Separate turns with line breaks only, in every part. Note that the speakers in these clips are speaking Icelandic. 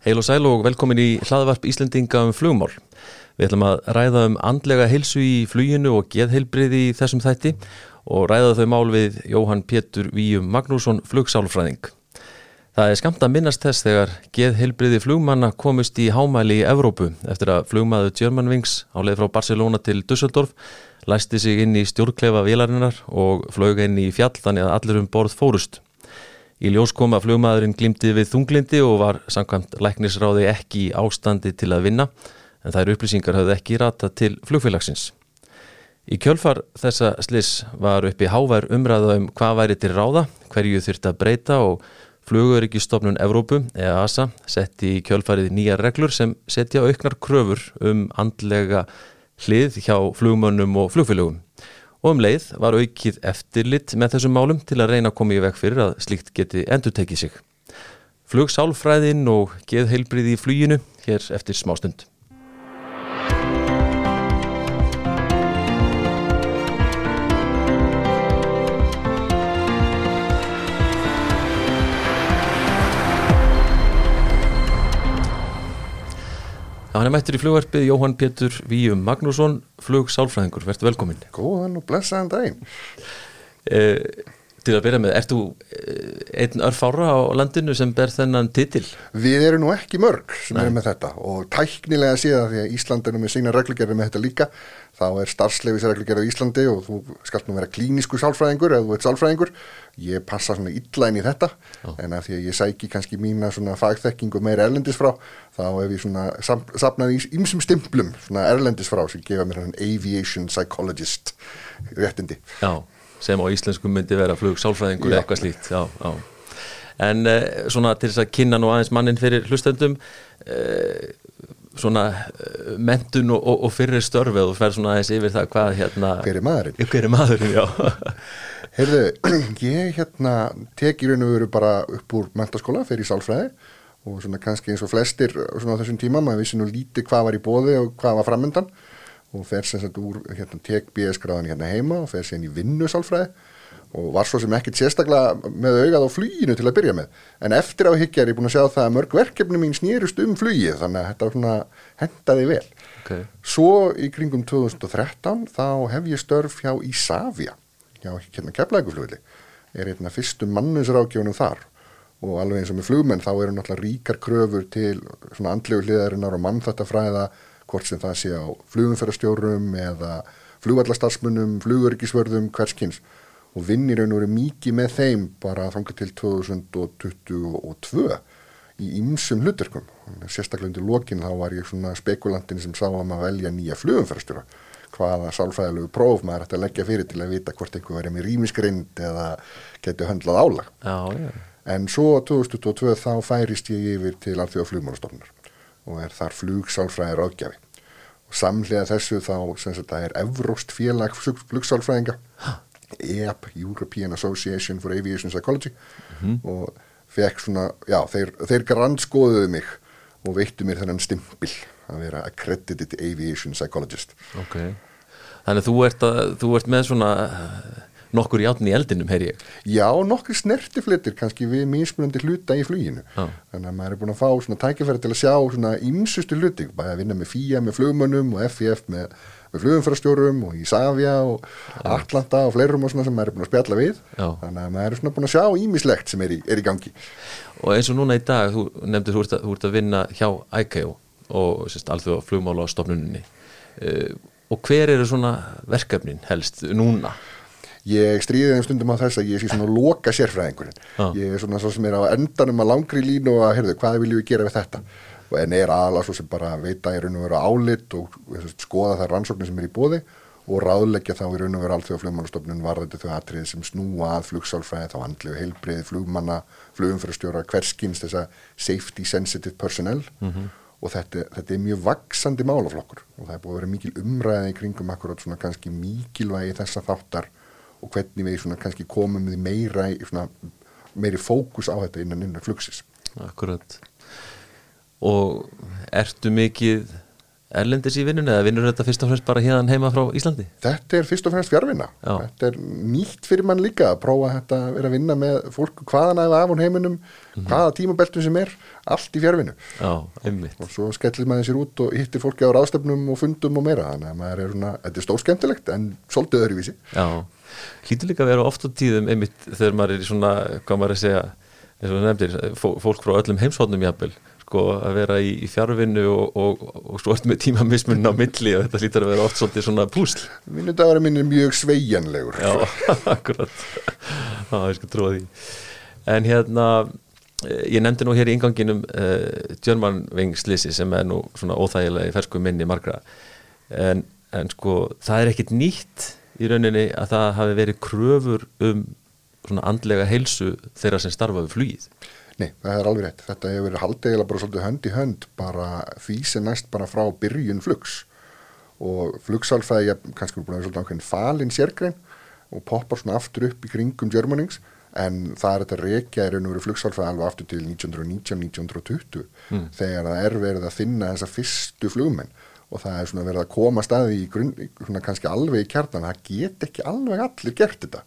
Heil og sæl og velkomin í hlaðvarp Íslendinga um flugmál. Við ætlum að ræða um andlega heilsu í fluginu og geðheilbriði í þessum þætti og ræða þau mál við Jóhann Pétur Víum Magnússon flugsálfræðing. Það er skamt að minnast þess þegar geðheilbriði flugmanna komist í hámæli í Evrópu eftir að flugmaðu Germanwings á leið frá Barcelona til Dusseldorf læsti sig inn í stjórnklefa vélarinnar og flög inn í fjall þannig að allir um borð fórust. Í ljós kom að flugmaðurinn glimti við þunglindi og var samkvæmt læknisráði ekki í ástandi til að vinna en þær upplýsingar hafði ekki rata til flugfélagsins. Í kjölfar þessa slis var uppi hávær umræða um hvað væri til ráða, hverju þurfti að breyta og Flugurikistofnun Evrópu, EASA, setti í kjölfarið nýja reglur sem setja auknar kröfur um andlega hlið hjá flugmönnum og flugfélögum og um leið var aukið eftirlitt með þessum málum til að reyna að koma í vekk fyrir að slíkt geti endur tekið sig. Flugsálfræðin og geðheilbriði í fluginu hér eftir smástund. Hann er mættur í flugverfið Jóhann Pétur Víum Magnússon, flugsálfræðingur, verður velkominn.
Góðan og blessaðan daginn.
Eh, til að byrja með, ert þú eh, einn örfára á landinu sem ber þennan titil?
Við erum nú ekki mörg sem Nei. erum með þetta og tæknilega séða því að Ísland nú með sína reglugerði með þetta líka, þá er starfsleifisreglugerði í Íslandi og þú skalt nú vera klínisku sálfræðingur eða þú ert sálfræðingur ég passa svona illa inn í þetta Já. en af því að ég sæki kannski mína svona fagþekkingu meira erlendis frá þá hef ég svona sapnað í ymsum stimplum svona erlendis frá sem gefa mér hann aviation psychologist réttindi.
Já, sem á íslensku myndi vera flugsálfræðingur eða eitthvað slíkt. Já, já. En uh, svona til þess að kynna nú aðeins mannin fyrir hlustöndum uh, svona uh, mentun og, og, og fyrir störfi og þú fer svona aðeins yfir það hvað hérna
Hver er maðurinn?
Hver er maðurinn,
Heyrðu, ég hérna tek í raun og veru bara upp úr mentaskóla, í sálfræði og svona kannski eins og flestir svona á þessum tíma, maður vissi nú lítið hvað var í bóði og hvað var framöndan og fer sem sagt úr, hérna tek BS-gráðan hérna heima og fer sem í vinnu sálfræði og var svo sem ekkert sérstaklega með augað á flýinu til að byrja með. En eftir á higgja er ég búin að sjá það að mörg verkefni mín snýrust um flýið þannig að þetta svona hendaði vel. Okay. svo í kringum 2013 þá hef ég störf hjá Ísafja já, hérna keflækuflugli er hérna fyrstum manninsrákjónum þar. Og alveg eins og með flugmenn þá eru náttúrulega ríkar kröfur til svona andlegu hliðarinnar og mannþættafræða hvort sem það sé á flugumferðarstjórum eða flugvallastarsmunum, flugurikisvörðum, hverskins og vinnir raun og verið mikið með þeim bara þanga til 2022 í ymsum hluturkum. Sérstaklega undir lokin þá var ég svona spekulantin sem sá að maður velja nýja flugumferðarstjóra hvaða sálfræðilegu próf maður ætti að leggja fyrir til að vita hvort einhver verið með rýmiskrind eða getur höndlað álag.
Já, já.
En svo 2022 þá færist ég yfir til allþjóða flugmálastofnar og er þar flugsálfræðir ágjafi. Og samlega þessu þá, sem það er Evróst félag flugsálfræðinga, EAP, European Association for Aviation Psychology. Mm -hmm. og fekk svona, já, þeir, þeir grannskoðuðu mig og veittu mér þennan stimpil að vera accredited aviation psychologist.
Ok, þannig þú ert, að, þú ert með svona nokkur játn í eldinum, heyr ég
Já, nokkur snertiflitir kannski við mismunandi hluta í fluginu ah. þannig að maður er búin að fá svona tækifæri til að sjá svona ímsustu hluti, bara að vinna með FIA með flugmönnum og FIF með með flugumfærastjórum og Ísafja og ja. Atlanta og fleirum og svona sem maður er búin að spjalla við Já. þannig að maður er svona búin að sjá ímislegt sem er í, er í gangi
Og eins og núna í dag, þú nefndir þú ert að, þú ert að vinna hjá ICAO og alþjóða flugmála á stofnunni uh, og hver eru svona verkefnin helst núna?
Ég stríði þeim stundum á þess að ég sé svona loka sérfræðingurinn. Ah. Ég er svona svo sem er á endanum að langri línu og að, heyrðu, hvað viljum við gera við þetta? En er aðalega svo sem bara veita í raun og veru álit og skoða það rannsóknir sem er í bóði og ráðleggja þá í raun og veru allþjóða flugmálastofnun varðandi þau atriði sem snúa að flugsálfræði, þá handlegu heilbriði, flugmanna, flugumfærastjóra, hverskins þessa safety sensitive personnel mm -hmm og þetta, þetta er mjög vaksandi málaflokkur og það er búið að vera mikil umræði kringum akkurat svona kannski mikilvægi þessa þáttar og hvernig við svona kannski komum við meira svona, meiri fókus á þetta innan innan flugsis
Akkurat. Og ertu mikið erlendis í vinnunni eða vinnur þetta fyrst og fremst bara hérna heima frá Íslandi?
Þetta er fyrst og fremst fjárvinna.
Já.
Þetta er nýtt fyrir mann líka að prófa þetta að vera að vinna með fólk hvaðan aðeins af hún heiminum, hvaða tímabeltum sem er, allt í.
Já, einmitt
Og svo skellir maður sér út og hittir fólki á ráðstefnum og fundum og meira. Þannig að maður er svona, þetta er stórskemmtilegt en svolítið öðruvísi.
Já, hlýtur líka að vera oft á tíðum einmitt þegar maður er svona, hvað maður er að segja og fólk frá öllum heimshóðnum jafnvel, sko að vera í, í fjárvinnu og, og, og, svo ertu með tímamismunni á milli og þetta hlýtur að vera oft svolítið svona púsl.
Mínu dagurinn minn er mjög sveigjanlegur.
Já, akkurat. Já, ég skal trúa því. En hérna, eh, ég nefndi nú hér í inganginum uh, Djörmanvingslisi sem er nú svona óþægilega í fersku minni margra. En, en sko, það er ekkit nýtt í rauninni að það hafi verið kröfur um svona andlega heilsu þeirra sem starfa við flugið
Nei, það er alveg rétt. Þetta hefur verið haldið eða bara svolítið hönd í hönd bara því sem næst bara frá byrjun flugs. Og flugsalfæði kannski búin að vera svolítið ákveðin falin sérgrein og poppar svona aftur upp í kringum Germanings en það er þetta rekja í raun og veru flugsalfæði alveg aftur til 1919-1920 þegar það er verið að finna þessa fyrstu flugmenn. Og það er svona verið að koma staði í grunn, svona kannski alveg í kjarnan, það get ekki alveg allir gert þetta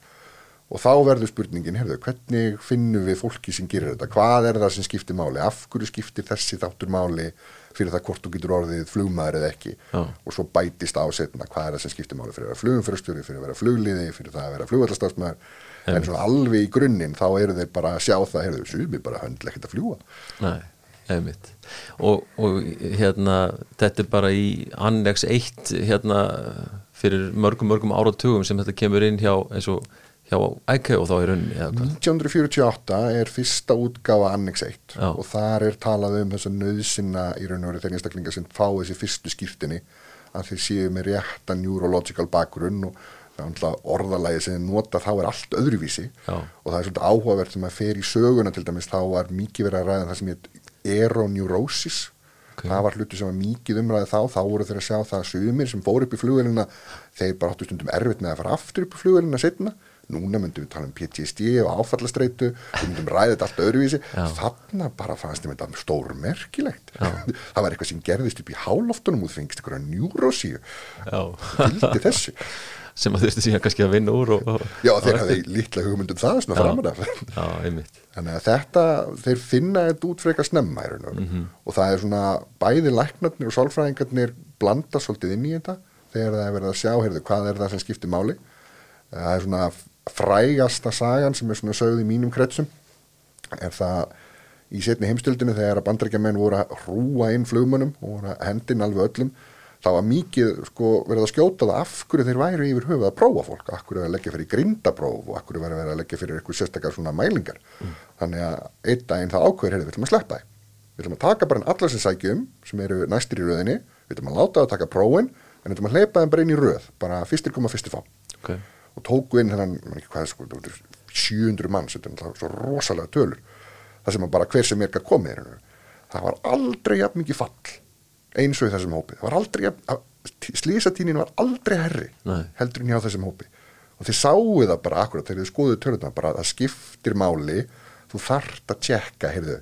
og þá verður spurningin, heyrðu, hvernig finnum við fólki sem gerir þetta, hvað er það sem skiptir máli, af hverju skiptir þessi þáttur máli fyrir það hvort þú getur orðið flugmaður eða ekki?
Já.
og svo bætist á setna hvað er það sem skiptir máli fyrir að vera flugumfyrstjóri, fyrir að vera flugliði, fyrir það að vera flugvallastafsmaður en svona alveg í grunninn þá eru þeir bara að sjá það, heyrðu, sumi bara höndlega ekkert að fljúa.
Nei, einmitt. Og, og hérna, þetta er bara í annex 1 hérna fyrir mörgum mörgum áratugum sem þetta kemur inn hjá eins og hjá ICAO þá í rauninni eða hvað
1948 er fyrsta útgáfa Annex 1
Já.
og þar er talað um þess að nöðsina í raun og veru þegar einstaklingar sem fá þessi fyrstu skýrtinni að þeir séu með rétta neurological bakgrunn og er orðalagi sem nota þá er allt öðruvísi
Já.
og það er svolítið áhugavert sem að fer í söguna til dæmis þá var mikið verið að ræða það sem heit aeroneurosis
Ok.
það var hluti sem var mikið umræði þá þá voru þeir að sjá það að sumir sem fór upp í flugvelina þeir bara áttu stundum erfitt með að fara aftur upp í flugvelina setna núna myndum við tala um PTSD og áfallastreitu við myndum ræða þetta allt öðruvísi.
Já.
þarna bara fannst þeim þetta stórmerkilegt. Það var eitthvað sem gerðist upp í háloftunum og þú fengist eitthvað njúrósíu vildi þessu.
Sem að þurfti síðan kannski að vinna úr og, og,
já þeir hafði litla hugmyndum það svona
einmitt.
Þannig að þetta, þeir finna þetta út frekar snemma í raun og veru. Og það er svona bæði læknarnir og sálfræðingarnir blanda svolítið inn í þetta þegar það er verið að sjá, heyrðu, hvað er það sem skiptir máli. Það er svona frægasta sagan sem er svona sögð í mínum kretsum er það í setni heimstöldinu þegar að bandarækjamenn voru að hrúa inn flugmönnum og voru að hendin alveg öllum þá var mikið sko, verið að skjóta það af hverju þeir væri yfir höfuð að prófa fólk af hverju að leggja fyrir grindapróf og af hverju verið að leggja fyrir eitthvað sérstakar svona mælingar. Þannig að einn daginn það ákveður heyrðu, við ætlum að sleppa því við ætlum að taka bara allar sem sækjum sem eru næstir í röðinni. Við ætlum að láta það að taka prófin en við ætlum að hleypa þeim bara inn í röð bara fyrstir koma fyrstir fá.
Okay.
Og tóku inn þennan, man ekki hvað sko, þetta voru 700 manns, þetta er svo rosalega tölur. Það sem bara hver sem er að komið er það var aldrei jafn mikið fall eins og í þessum hópi. Það var aldrei jafn, slísatínin var aldrei herri
Nei.
heldur en hjá þessum hópi. Og þið sáu það bara akkurat þegar þið skoðuðu tölurna bara að það skiptir máli. Þú þarft að tjekka, heyrðu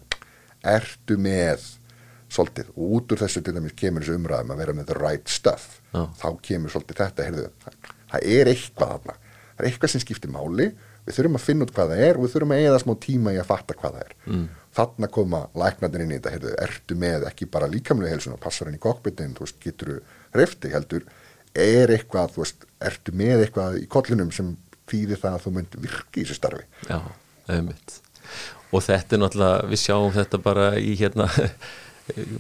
ertu með svolítið? Og út úr þessu til dæmis kemur þessu umræðum að vera með the right stuff.
Já.
þá kemur svolítið þetta, heyrðu það, er eitthvað þarna, það er eitthvað sem skiptir máli. Við þurfum að finna út hvað það er og við þurfum að eða smá tíma í að fatta hvað það er. Mm. þarna koma læknarnir inn í þetta. Heyrðu, ertu með ekki bara líkamlega helsun og passar henni í kokpitin, þú veist, getur hrefti heldur, er eitthvað þú veist, ertu með eitthvað í kollinum sem þýðir það að þú mynd virki í þessu starfi?
Já, einmitt. Og þetta er náttúrulega, við sjáum þetta bara í hérna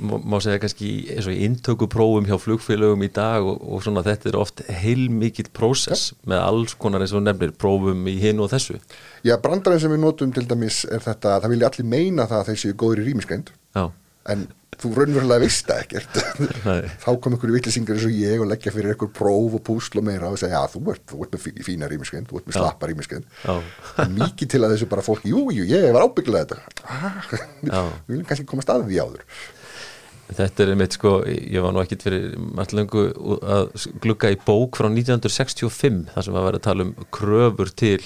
má segja kannski eins og intökuprófum hjá flugfélögum í dag og, og svona þetta er oft heilmikill prósess með alls konar eins og nefnir prófum í hinn og þessu.
Já, brandarinn sem við notum til dæmis er þetta, það vilja allir meina það að þeir séu góður í rýmiskreind
Já,
en þú raunverulega veist það ekkert. Þá kom einhverju vittlisingar eins og ég og leggja fyrir einhver próf og púsl og meira og segja, já, þú ert, þú ert með fí- fína rýmiskreind þú ert með slappa rýmiskreind
Já.
mikið til að þessu bara fólki, jú, jú, ég var ábygglega þetta. Ah, við viljum kannski koma staðið því áður.
Þetta er einmitt sko, ég var nú ekkit fyrir allt lengu að glugga í bók frá 1965 þar sem var að vera að tala um kröfur til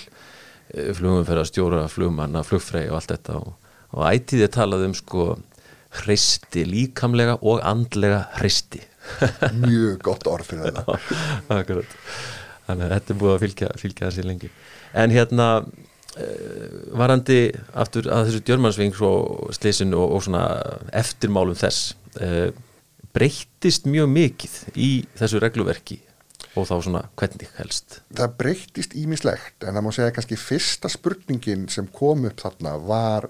flugumferðarstjóra, flugmanna, flugfrey og allt þetta og, og ætíði talaði um sko hristi, líkamlega og andlega hristi.
Mjög gott orð fyrir þetta.
Þannig að þetta er búið að fylgja, fylgja þessi lengi. En hérna uh, varandi aftur að þessu djörmansving og slisin og, og svona eftirmálum þess uh, breyttist mjög mikið í þessu regluverki og þá svona hvernig helst?
Það breyttist ímislegt en það má segja kannski fyrsta spurningin sem kom upp þarna var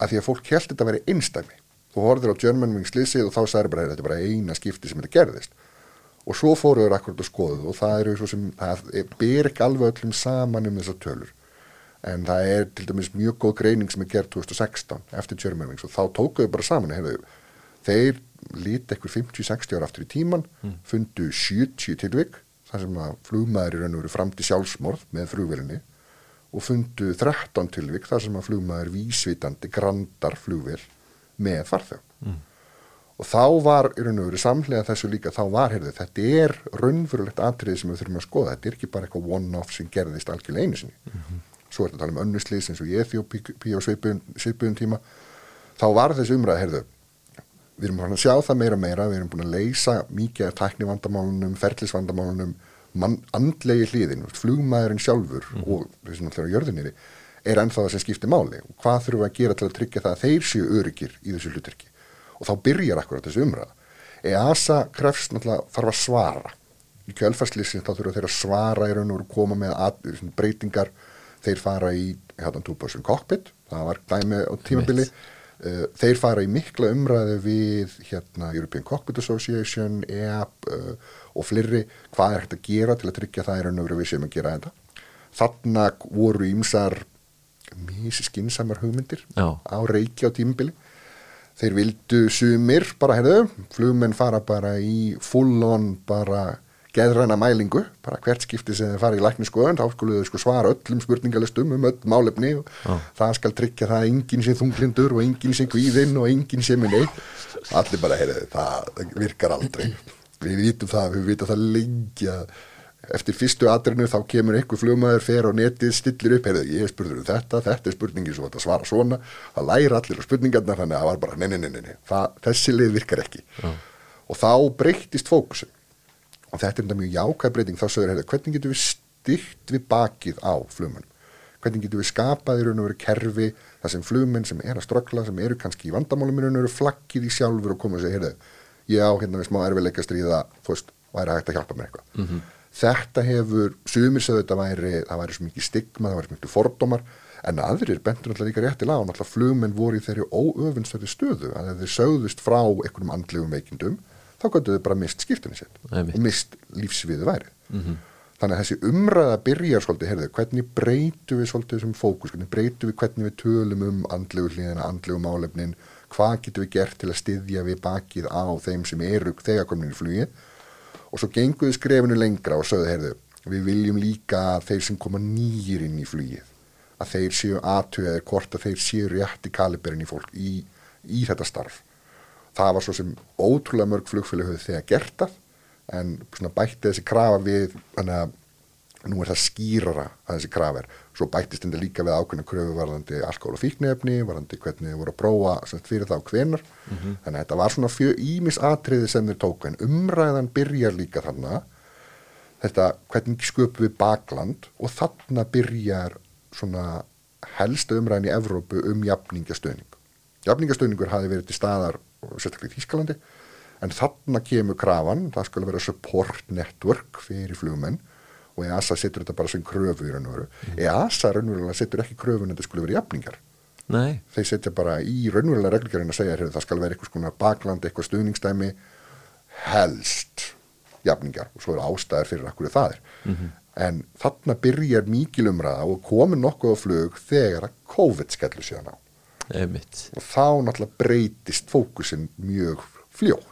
að því að fólk held þetta að vera einstæmi þú horfður á Germanwing slissið og þá sagður bara þetta er bara eina skipti sem þetta gerðist og svo fóruður akkurat að skoðu og það eru svo sem, það ber ekki alveg öllum saman um þessar tölur en það er til dæmis mjög góð greining sem er gerð 2016 eftir Germanwings og þá tókuðu bara saman hefðu, þeir líti ekkur 50-60 ára aftur í tíman mm. fundu 70 tilvik þar sem að flugmaður í raun og veru fram til sjálfsmorð með flugvelinni og fundu 13 tilvik þar sem að flugmaður vísvitandi grandar flugvel með farþjóð mm. og þá var í raun og veru samlega þessu líka þá var, heyrðu, þetta er raunverulegt atrið sem við þurfum að skoða, þetta er ekki bara eitthvað one-off sem gerðist algjörlega einu sinni mm -hmm. svo er þetta að tala um önnuslýs eins og ég þjópi á sveipuðum tíma þá var þessi umræð, heyrðu við erum búin að sjá það meira meira, við erum búin að leysa mikið af tæknivandamálunum, ferlisvandamálunum andlegi hliðin, flugmaðurinn sjálfur mm. og þessum alltaf jörðinni er ennþá það sem skiptir máli. Og hvað þurfum við að gera til að tryggja það að þeir séu öryggir í þessu hlutverki? Og þá byrjar akkurat þessu umræða. EASA krefst náttúrulega þarf að svara. Í kjölfarslýsins þá þurfum þeir að svara í raun og koma með að, breytingar. Þeir fara í hérna túbásun cockpit, það var dæmi á tímabili. Uh, þeir fara í mikla umræðu við hérna European Cockpit Association EAP uh, og fleiri. Hvað er hægt að gera til að tryggja það í raun og veru? Við sem að gera þetta. Þarna voru ímsar mísi skinsamar hugmyndir Já. á reiki á tímabili þeir vildu sumir bara, heyrðu, flugmenn fara bara í full on bara geðræna mælingu, bara hvert skipti sem þeir fara í lækniskoðun, þá skulle þau sko svara öllum spurningalistum um öll málefni og ah. það skal tryggja það að enginn sé þunglindur og enginn sé kvíðinn og enginn sé minni allir bara, heyrðu, það virkar aldrei við vitum það, við vitum það lengi að eftir fyrstu atrinu þá kemur einhver flugmaður fer á netið, stillir upp heyrðu, ég spurður um þetta, þetta er spurningin svo þetta svara svona, það læra allir á spurningarna þannig að það var bara, nei, nei, nei, nei það, þessi lið virkar ekki. Já. og þá breytist fókusin og þetta er þetta mjög jákvæð breyting, þá sögur heyrðu, hvernig getur við styrt við bakið á flugmannum, hvernig getur við skapað í raun og veru kerfi, það sem flugmenn sem er að ströggla, sem eru kannski í vandamálum í raun og þetta hefur, sumir sagðu þetta væri, það væri svo mikið stigma, það væri svo mikið fordómar en aðrir bentur alltaf líka rétt í lág og alltaf flugmenn voru í þeirri óöfunnstöðu stöðu að þeir sögðust frá einhverjum andlegum veikindum, þá göndu þau bara mist skiptunni sér og mist lífsviðu væri. Mm -hmm. þannig að þessi umræða byrjar svolítið, heyrðu, hvernig breytu við svolítið þessum fókus, hvernig breytu við hvernig við tölum um andlegu hlýðina, andlegu málefnin? Hvað getur við gert til að styðja við bakið á þeim sem eru þegar komin í flugið og svo genguðu skrefinu lengra og sögðu, heyrðu, við viljum líka þeir sem koma nýjir inn í flugið að þeir séu aðtöðið hvort að þeir séu rétt í kaliberin í fólk í, í þetta starf. Það var svo sem ótrúlega mörg flugfélag höfðu þegar gert það en bætti þessi krafa við þannig að nú er það skýrara að þessi krafa er svo bættist þetta líka við ákveðna kröfu varðandi alkohol og fíknefni, varðandi hvernig þið voru að prófa fyrir þá hvenar mm -hmm. þannig að þetta var svona fjö ímis atriði sem þeir tóku en umræðan byrjar líka þannig þetta hvernig sköpum við bakland og þannig byrjar svona helsta umræðin í Evrópu um jafningastöning jafningastöningur hafi verið til staðar sérstaklega í Þýskalandi en þannig kemur krafan, það skulle vera support network fyrir flugmenn og EASA setur þetta bara sem kröfu í raun og veru mm. EASA raunverulega setur ekki kröfun en þetta skulle vera jafningar
Nei.
þeir setja bara í raunverulega reglgerinn að segja að það skal vera eitthvað svona bakland, eitthvað stuðningsdæmi helst jafningar og svo er ástæðir fyrir akkur það er mm -hmm. en þarna byrjar mikil umræða og komur nokkuð á flug þegar að COVID skellu síðan á
Einmitt.
og þá náttúrulega breytist fókusin mjög fljótt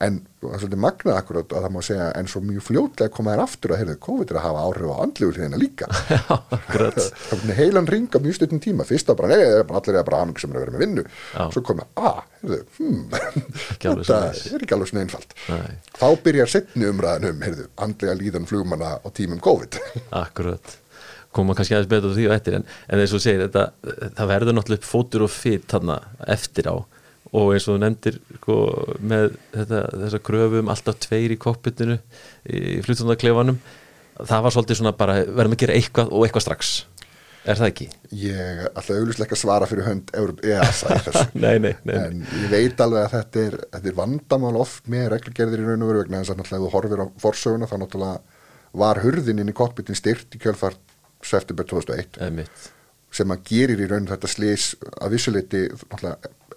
en það er svolítið magnað akkurat að það má segja en svo mjög fljótlega koma þér aftur að heyrðu COVID er að hafa áhrif á andlugur hérna líka. Er heilan ringa mjög stundin tíma. Fyrst að bara, nei, allir er bara aðmygg sem er að vera með vinnu. Já. svo komið, að, ah, heyrðu, hmm þetta er ekki alveg svona einfalt. Nei. þá byrjar setni umræðan um heyrðu, andlega líðan flugmanna á tímum COVID.
Akkurat. Koma kannski aðeins betur því og eftir en, en þess að segja þetta, það verður náttúrulega fótur og fyrt þarna eftir á og eins og þú nefndir sko, með þetta, þessa kröfu um alltaf tveir í koppitinu í flutundarklefanum það var svolítið svona bara verðum að gera eitthvað og eitthvað strax. Er það ekki?
Ég ekki að svara fyrir hönd EASA
nei, nei, nei,
en ég veit alveg að þetta er, þetta er vandamál oft með reglugerðir í raun og veru vegna þess að náttúrulega þú horfir á forsöguna þá náttúrulega var hurðin inn í kokpitin styrt í kjölfart september 2001 sem að gerir í raun þetta slís að vissuleiti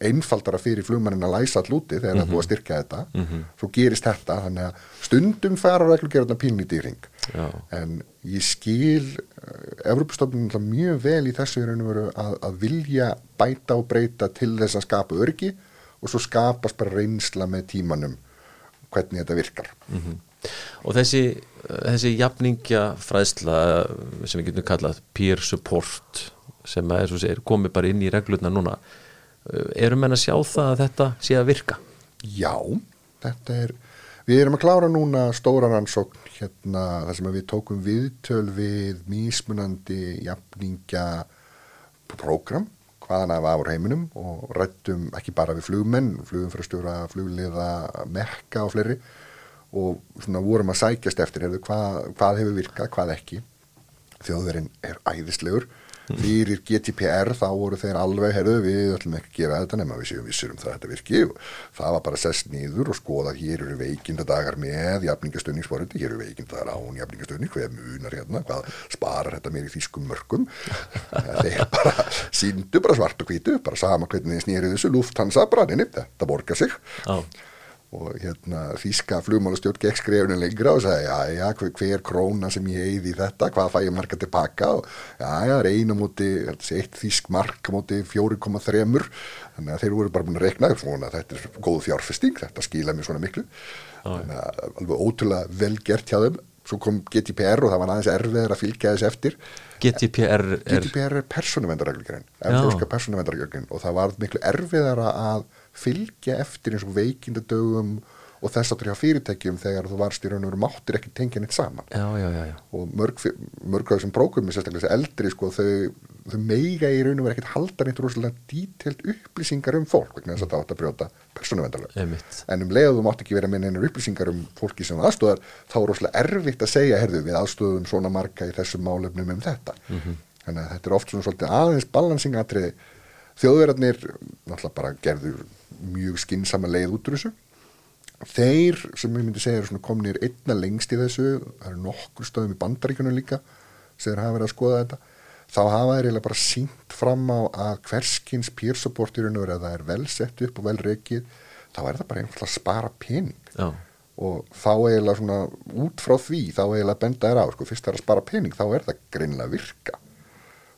einfaldara fyrir flugmannin að læsa allúti þegar mm -hmm. það búið að styrkja þetta mm -hmm. svo gerist þetta, þannig að stundum fara reglugerðarna pínlítið í ring Já. en ég skil eh, Evropastofnun mjög vel í þessu að, að vilja bæta og breyta til þess að skapa örgi og svo skapast bara reynsla með tímanum hvernig þetta virkar
mm -hmm. Og þessi, þessi jafningja fræðsla sem við getum kallað peer support sem er, er komið bara inn í reglurna núna erum en að sjá það að þetta sé að virka?
Já, þetta er við erum að klára núna stóra rannsókn hérna þar sem við tókum viðtöl við mísmunandi jafningja program hvaðan að var heiminum og rættum ekki bara við flugmenn, flugumfærastjóra flugliða, mekka og fleiri og svona vorum að sækjast eftir hvað, hvað hefur virkað, hvað ekki þjóðverinn er æðislegur fyrir GDPR þá voru þeir alveg herðu við ætlum ekki að gera þetta nema við séum vissir um það að þetta virki. Það var bara sest nýður og skoða hér eru veikindadagar með jafningastöðningsforöndi, hér eru veikindadagar án jafningastöðning, hvað munar hérna, hvað sparar þetta mér í þýskum mörgum þeir bara síndu bara svart og hvítu, bara sama hvernig snýrið þessu lufthansa bara, neini, þetta borgar sig. Á og hérna þíska flugmálastjórn gekk skrefnin lengra og sagði já já hver, hver króna sem ég eigði í þetta hvað fæ ég marka tilbaka og já já reyna múti eitt þísk mark múti 4,3 þannig að þeir voru bara búin að rekna svona þetta er góð fjárfesting þetta skila mér svona miklu. Þannig að alveg ótrúlega vel gert hjá þeim. Svo kom GDPR og það var aðeins erfiðar að fylgja þess eftir.
GDPR er,
GDPR er persónuvendarreglugræn og það var miklu erfiðara að fylgja eftir eins og veikindadögum og þess aftur hjá fyrirtækjum þegar þú varst í raun og veru máttir ekki tengja neitt saman.
Já, já, já,
og mörg, mörg af þessum prógumi, sérstaklega þessi eldri sko, þau, þau meiga í raun og veru ekkert halda neitt rosalega dítelt upplýsingar um fólk vegna þess að það átt að brjóta persónuvendalega en um leiðu þú mátt ekki vera með einhver upplýsingar um fólki sem aðstóðar þá er rosalega erfitt að segja herðu við aðstóðum svona marga í þessum málefnum um þetta. Mm -hmm. þannig að þetta er oft svona svolítið aðeins balansingatriði þjóðverðarnir náttúrulega bara gerður mjög skinnsama leið út úr þessu. Þeir sem ég myndi segja er kominir einna lengst í þessu það eru nokkur stöðum í bandaríkunum líka sem þeir hafa verið að skoða þetta. Þá hafa þeir eiginlega bara sínt fram á að hverskins peer support í raun og verið að það er vel sett upp og vel reikið þá er það bara einfallega að spara pening. Já. og þá eiginlega svona út frá því þá eiginlega benda þér á sko, fyrst það er að spara pening þá er það greinlega virka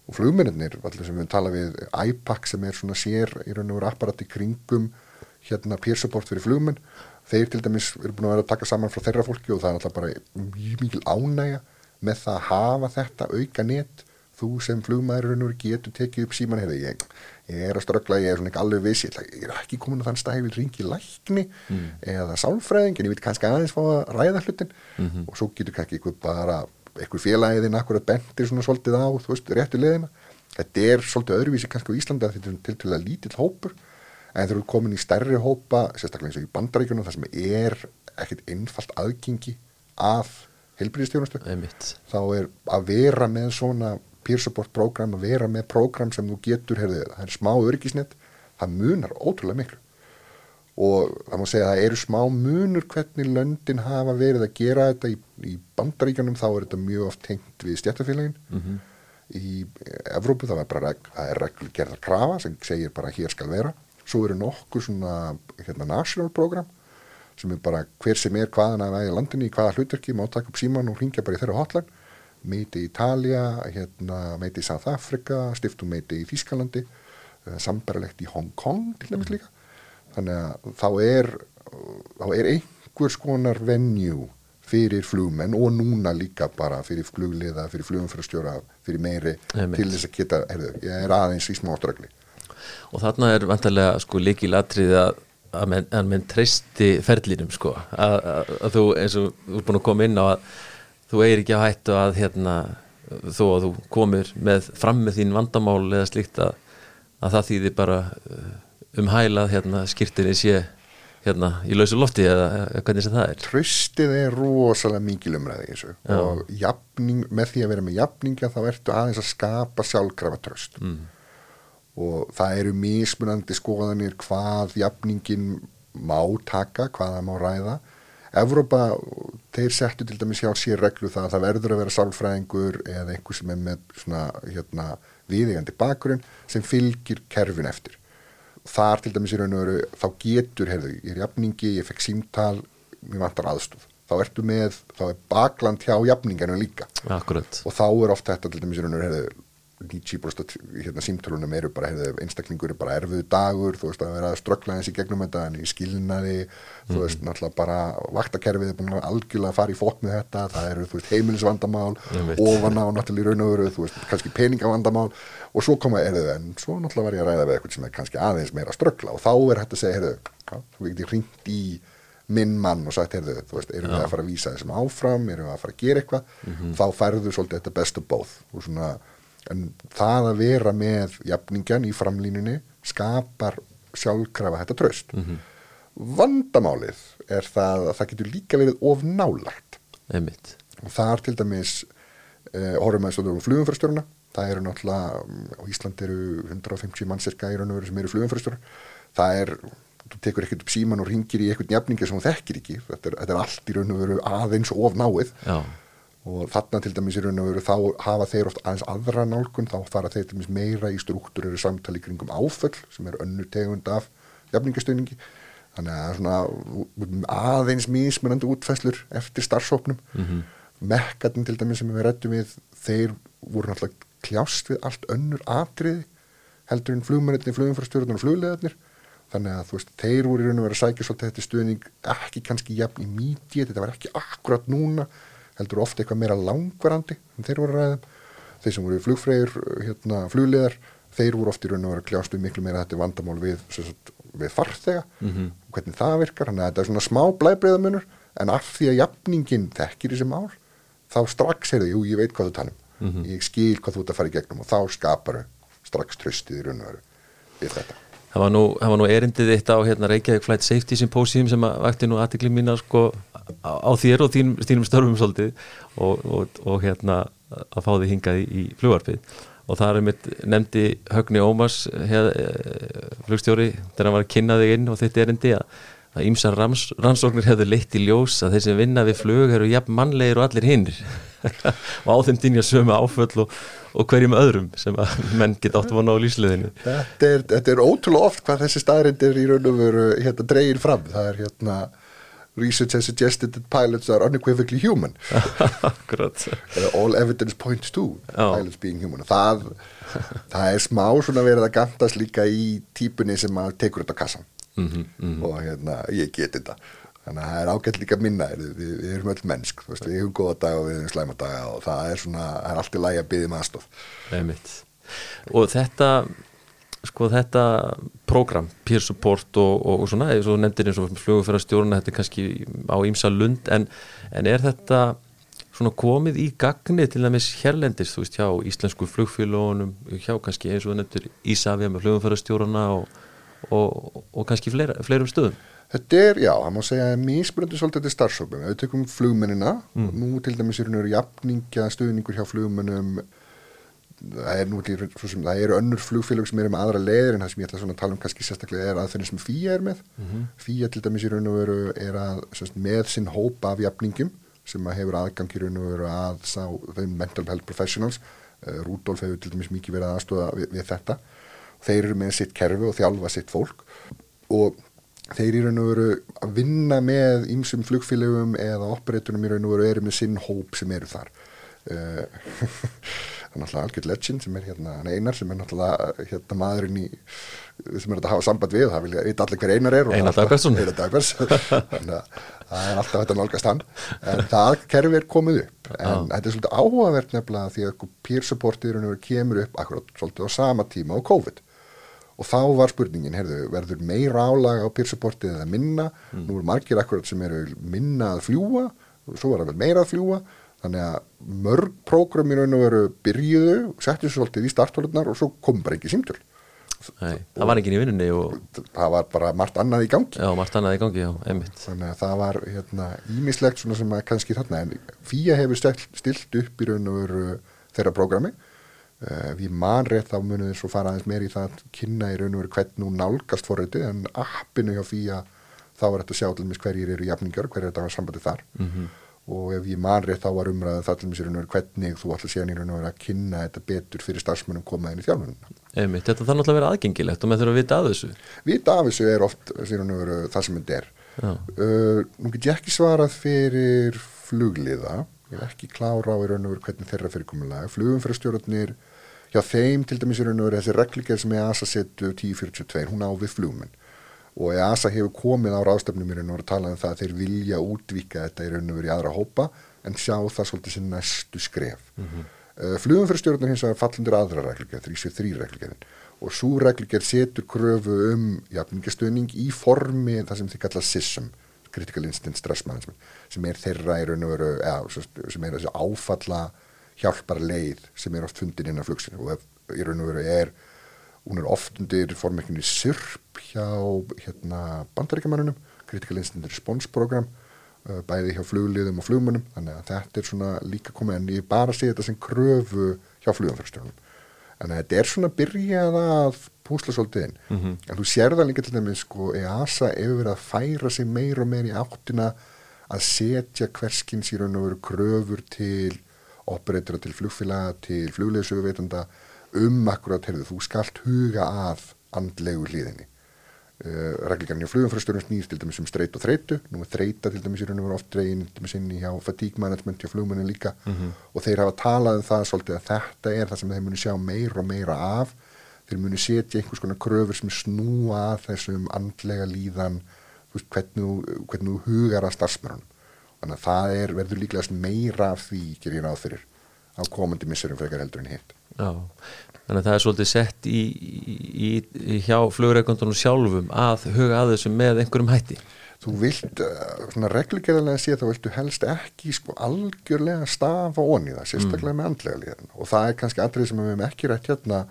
og flugmennir, allir sem við tala við IPAC sem er svona sér í raun og veru apparat í kringum hérna peer support fyrir flugmenn þeir til dæmis eru búin að vera að taka saman frá þeirra fólki og það er alltaf bara mjög mikil ánægja með það að hafa þetta auka net þú sem flugmaður raun og veru getur tekið upp síman hefði ég, ég er að ströggla ég er svona ekki alveg viss, ég er ekki komin að þann stæði vil ringi lækni mm. eða sálfræðing en ég veit kannski aðeins fá að ræða hlutin mm -hmm. og svo getur kannski bara einhver félagiðin akkurat bentir svona svolítið á þú veist, réttu leðina þetta er svolítið öðruvísi kannski á Íslanda þetta er til til að lítill hópur en þú er komin í stærri hópa sérstaklega eins og í bandaríkunum þar sem er ekkert einfalt aðgengi af heilbríðistjónustu þá er að vera með svona peer support program, að vera með program sem þú getur, heyrðu, það er smá örgisnett það munar ótrúlega miklu og það má segja að það eru smá munur hvernig löndin hafa verið að gera þetta. Í, í bandaríkanum þá er þetta mjög oft tengt við stjættafélagin mm -hmm. í Evrópu það er bara það er gerðar krafa sem segir bara hér skal vera. Svo eru nokkur svona hérna, national program sem er bara hver sem er hvaðan að væða landinni í hvaða hlutverki má taka upp síman og ringja bara í þeirra hotline. Meiti í Ítalja hérna, meiti í South Africa stiftum meiti í Þískalandi eh, sambarlegt í Hong Kong til dæmis líka þannig að þá er, þá er einhvers konar venju fyrir flugmenn og núna líka bara fyrir flugliða, fyrir flugumfærastjóra fyrir meiri Nei, til þess að geta heyrðu, ég er aðeins í smá ströggli
og þarna er vantarlega sko líkil atrið að að menn, menn treysti ferlinum sko. Að, að, að þú eins og þú er búin að koma inn á að þú eigir ekki að hættu að hérna þó að þú komir með fram með þín vandamál eða slíkt að, að það þýðir bara um hælað hérna skýrtinni sé hérna í lausu lofti eða, hvernig sem það er?
Tröstið er rosalega mikil umræði þessu.
Já.
og jafning, með því að vera með jafninga þá ertu aðeins að skapa sjálfkrafa tröst
mm.
og það eru mismunandi skoðanir hvað jafningin má taka, hvað það má ræða. Evrópa, þeir settu til dæmis hjá sér reglu það að það verður að vera sálfræðingur eða einhver sem er með svona hérna, viðigandi bakgrunn sem fylgir kerfin eftir þar til dæmis í raun og veru þá getur, heyrðu, ég er jafningi, ég fekk símtal mér vantar aðstof þá ertu með, þá er bakland hjá jafningarnu líka.
Akkurat.
Og þá er ofta þetta til dæmis í raun og veru, heyrðu 90% hérna, símtölunum eru bara heyrðu, einstaklingur er bara erfiðu dagur þú veist að vera að ströggla eins í gegnum þetta en í skilnaði, þú veist náttúrulega bara vaktakerfið er búin að algjörlega fara í fótt með þetta, það eru þú veist heimilisvandamál, ofan á náttúrulega í raun og veru, þú veist kannski peningavandamál og svo koma erðu en svo náttúrulega var ég að ræða við eitthvað sem er kannski aðeins meira að ströggla og þá er hægt að segja, heyrðu, já, þú getur hringt í minn mann og sagt, heyrðu, þú veist, erum við að fara að vísa þessum áfram, erum við að fara að gera eitthvað þá færðu svolítið þetta best of both og svona, en það að vera með jafningjan í framlínunni skapar sjálfkrafa þetta tröst vandamálið er það að það getur líka verið of nálagt það er til dæmis uh, horfum svolítið um flugumfærstjórna það eru náttúrulega, um, á Ísland eru 150 mann cirka í raun og veru sem eru flugumfærstjóra það er, þú tekur ekkert upp síman og ringir í eitthvað jafningi sem þú þekkir ekki. Þetta er, þetta er allt í raun og veru aðeins of náið.
Já,
og þarna til dæmis í raun og veru þá hafa þeir oft aðeins aðra nálgun þá fara þeir til dæmis meira í struktúr eru samtali kringum áföll sem er önnur tegund af jafningastöningi þannig að svona aðeins mismunandi útfæslur eftir starfsóknum mm -hmm. mekkarnir til dæmis sem við rættum við þeir voru náttúrulega kljást við allt önnur atriði heldur en flugmennir, flugumfærstjórnir og flugleðarnir þannig að þú veist, þeir voru í raun og veru að sækja svolítið þetta stuðning ekki kannski jafn í mítið, þetta var ekki akkurat núna heldur ofta eitthvað meira langvarandi en þeir voru ræða þeir sem voru flugfreyjur, hérna, flugleðar þeir voru ofta í raun og veru að kljást við miklu meira þetta vandamál við, sagt, við farþega
Mhm.
hvernig það virkar, þannig að þetta er svona smá blæbreyðamunur en af því að jafningin þekkir þessi mál, þá strax er það, jú, ég veit hvað þú talum
Mhm.
ég skil hvað þú ert að fara í gegnum og þá skapar strax tröstið í raun og veru við þetta
það var nú, nú erindið eitt á hérna Reykjavík Flight Safety Symposium sem vakti nú aðtikli mína sko á, á þér og þín, þínum störfum svolítið og, og, og hérna að fá því hingað í, í flugvarpið. Og það er mitt nefndi Högni Ómars hef, flugstjóri þegar hann var að kynna þig inn og þitt erindi að að ýmsar rannsóknir hefðu leitt í ljós að þeir sem vinna við flug eru jafn mannlegir og allir hinnir og á þeim dynja sömu áföll og, og hverjum öðrum sem að menn geta átt vona á lífsliðinu
Þetta er, þetta er ótrúlega oft hvað þessi staðrind er í raun og veru hérna, dregin fram. Það er hérna research has suggested that pilots are unequivocally human. All evidence points to pilots being human. Það, það er smá svona verið að gantast líka í típunni sem að tekur þetta kassan.
Mm -hmm,
Og hérna, ég get þetta. Þannig að það er ágætt líka minna, við, við, við erum öll mennsk, veist, við hefum góða daga og við hefum slæma daga og það er svona, það er allt í lagi að byggja um aðstof.
Og þetta sko þetta program peer support og, og, og svona eins og nefndir eins og flugufærastjórna þetta er kannski á ímsa lund en, en er þetta svona komið í gagni til dæmis hérlendis þú veist hjá íslensku flugfélagunum hjá kannski eins og nefndir Ísafja með flugufærastjórna og, og, og kannski fleira, fleirum stöðum
Þetta er, já, það má segja að mismunandi svolítið til starfsópum. Ef við tökum flugmennina, nú til dæmis er hún jafningja stuðningur hjá flugmennum, það er nú til, svo sem, það eru önnur flugfélög sem eru með aðra leiðir en það sem ég ætla svona að tala um kannski sérstaklega er aðferðin sem FIA er með. FIA til dæmis í raun og veru er að semst, með sinn hópa af jafningum sem að hefur aðgang í raun og veru að sá þeim mental health professionals. Uh, Rúdolf hefur til dæmis mikið verið aðstofa við, við þetta. Þeir eru með sitt kerfi og þjálfa sitt fólk og þeir raun og veru að vinna með ýmsum flugfélögum eða operatunum í raun og veru eru með sinn hóp sem eru þar. Það er náttúrulega algjörð legend sem er hérna einar sem er náttúrulega hérna maðurinn í sem er að hafa samband við það vilja vita allir hver einar er
Einar
er Dagverts þannig að það er alltaf þetta nálgast hann. En það kerfi er komið upp. En þetta er svolítið áhugavert nefnilega því að peer supportið í raun og veru kemur upp akkurat svolítið á sama tíma á COVID og þá var spurningin, heyrðu, verður meira álag á peer-supportið eða minna? Nú eru margir akkurat sem eru minna að fljúa, svo var það vel meira að fljúa þannig að mörg prógram í raun og veru byrjuðu, settu svo svolítið í starthólunar og svo kom bara ekki símtöl.
Nei, það var enginn í vinnunni og
það var bara margt annað í gangi.
Já, margt annað í gangi, já, einmitt.
Þannig að það var hérna ímislegt svona sem að kannski þarna en FIA hefur stilt upp í raun og veru þeirra prógrami uh, við manrétt þá munum við svo fara aðeins meir í það að kynna í raun og veru hvernig nú nálgast forriti en appinu hjá FIA þá var þetta að sjá til mis hverjir eru jafningar hverjir þetta var sambandið þar.
Mm
og ef ég manrétt þá var umræðið það til mis í raun og veru hvernig þú ætla síðan í raun og veru að kynna þetta betur fyrir starfsmönnum komaðin í þjálfunum
einmitt, þetta þarf náttúrulega að vera aðgengilegt og með þurfa að vita að þessu.
Vita af þessu er oft síðan og veru það sem þetta er. Uh, nú get ég ekki svarað fyrir flugliða, ég er ekki klára á í raun og veru hvernig þeirra fyrirkomulega flugum fyrir stjórnarnir hjá þeim til dæmis í raun og veru þessi regliger sem EASA setu 1042, hún á við flugmenn. Og EASA hefur komið á ráðstefnum í raun og veru að tala um það að þeir vilja útvíka þetta í raun og veru í aðra hópa en sjá það svolítið sem næstu skref. Mm -hmm. uh, flugum fyrir stjórnarnir hins vegar fallundur aðra regliger, 373 regligerin og svo regliger setur kröfu um jafningastöðning í formi það sem þið kalla SISM Critical Incident Stress Management sem er þeirra í raun og veru ja, sem er þessi áfalla hjálpar leið sem er oft fundin innan flugsinu og ef, í raun og veru er hún er oft undir formekninni SIRP hjá hérna, bandaríkjamannunum Critical Incident Response Program bæði hjá flugliðum og flugmönnum. Þannig að þetta er svona líka komið en ég bara sé þetta sem kröfu hjá flugumfærstjórnum en þetta er svona byrjað að púsla svolítið inn.
Mhm.
en þú sér það líka til dæmis sko EASA hefur verið að færa sig meir og meir í áttina að setja hverskins í raun og veru kröfur til operatora til flugfélaga til flugleðsöguveitanda um akkurat, heyrðu, þú skalt huga að andlegu hlýðinni uh, regligarinn hjá flugumfærstjórnum snýst til dæmis um streit og þreitu, nú er þreita til dæmis í raun og veru oft dregin til dæmis inn í hjá fatigue management hjá flugmennin líka. Og þeir hafa talað um það svolítið að þetta er það sem þeir muni sjá meira og meira af. Þeir muni setja einhvers konar kröfur sem snúa að þessum andlega líðan veist, hvernig, hvernig þú hugar að starfsmörunum þannig að það er, verður líklega meira af því ger ég ráð fyrir á komandi missurum frekar heldur en hitt.
Já. Þannig að það er svolítið sett í, í, í hjá flugreikundunum sjálfum að huga að þessu með einhverjum hætti.
Þú vilt, uh, svona reglugerðarlega sé þá viltu helst ekki sko algjörlega stafa onni það, sérstaklega með andlega líðan og það er kannski atrið sem við hefum ekki rætt hérna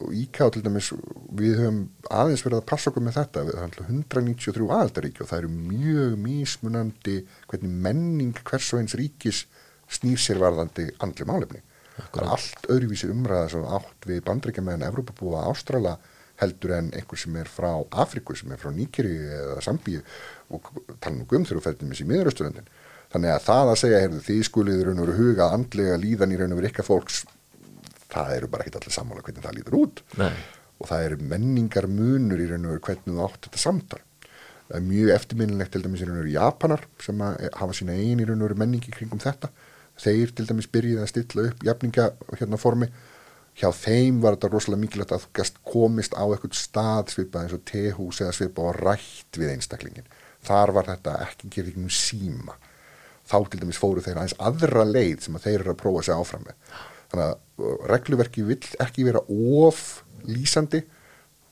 og íká til dæmis við höfum aðeins verið að passa okkur með þetta. Við höfum 193 aðaldaríki og það eru mjög mismunandi hvernig menning hvers og eins ríkis snýr sér varðandi andli málefni. Það er allt öðruvísi umræða sem átt við bandrækjameðan Evrópabúa Ástrala heldur en einhver sem er frá Afriku sem er frá Níkeri eða Sambíu og tala nú um þegar þú fættum þessi miðurasturöndin þannig að það að segja heyrðu, þið skulið í raun og veru huga andlega líðan í raun og veru ykkar fólks það eru bara ekki allir sammála hvernig það líður út.
Nei.
og það eru menningar munur í raun og veru hvernig þú átt þetta samtal. Það er mjög eftirminnilegt til dæmis í raun og veru Japanar sem að hafa sína einn í raun og veru menningi kringum þetta. Þeir til dæmis byrjuði að stilla upp jafninga hérna formi. Hjá þeim var þetta rosalega mikilvægt að þú gast komist á eitthvað stað svipað eins og tehús eða svipað og rætt við einstaklingin þar var þetta ekki gerði ekki um síma. Þá til dæmis fóru þeir aðeins aðra leið sem að þeir eru að prófa að segja áfram með þannig að regluverki vill ekki vera of lýsandi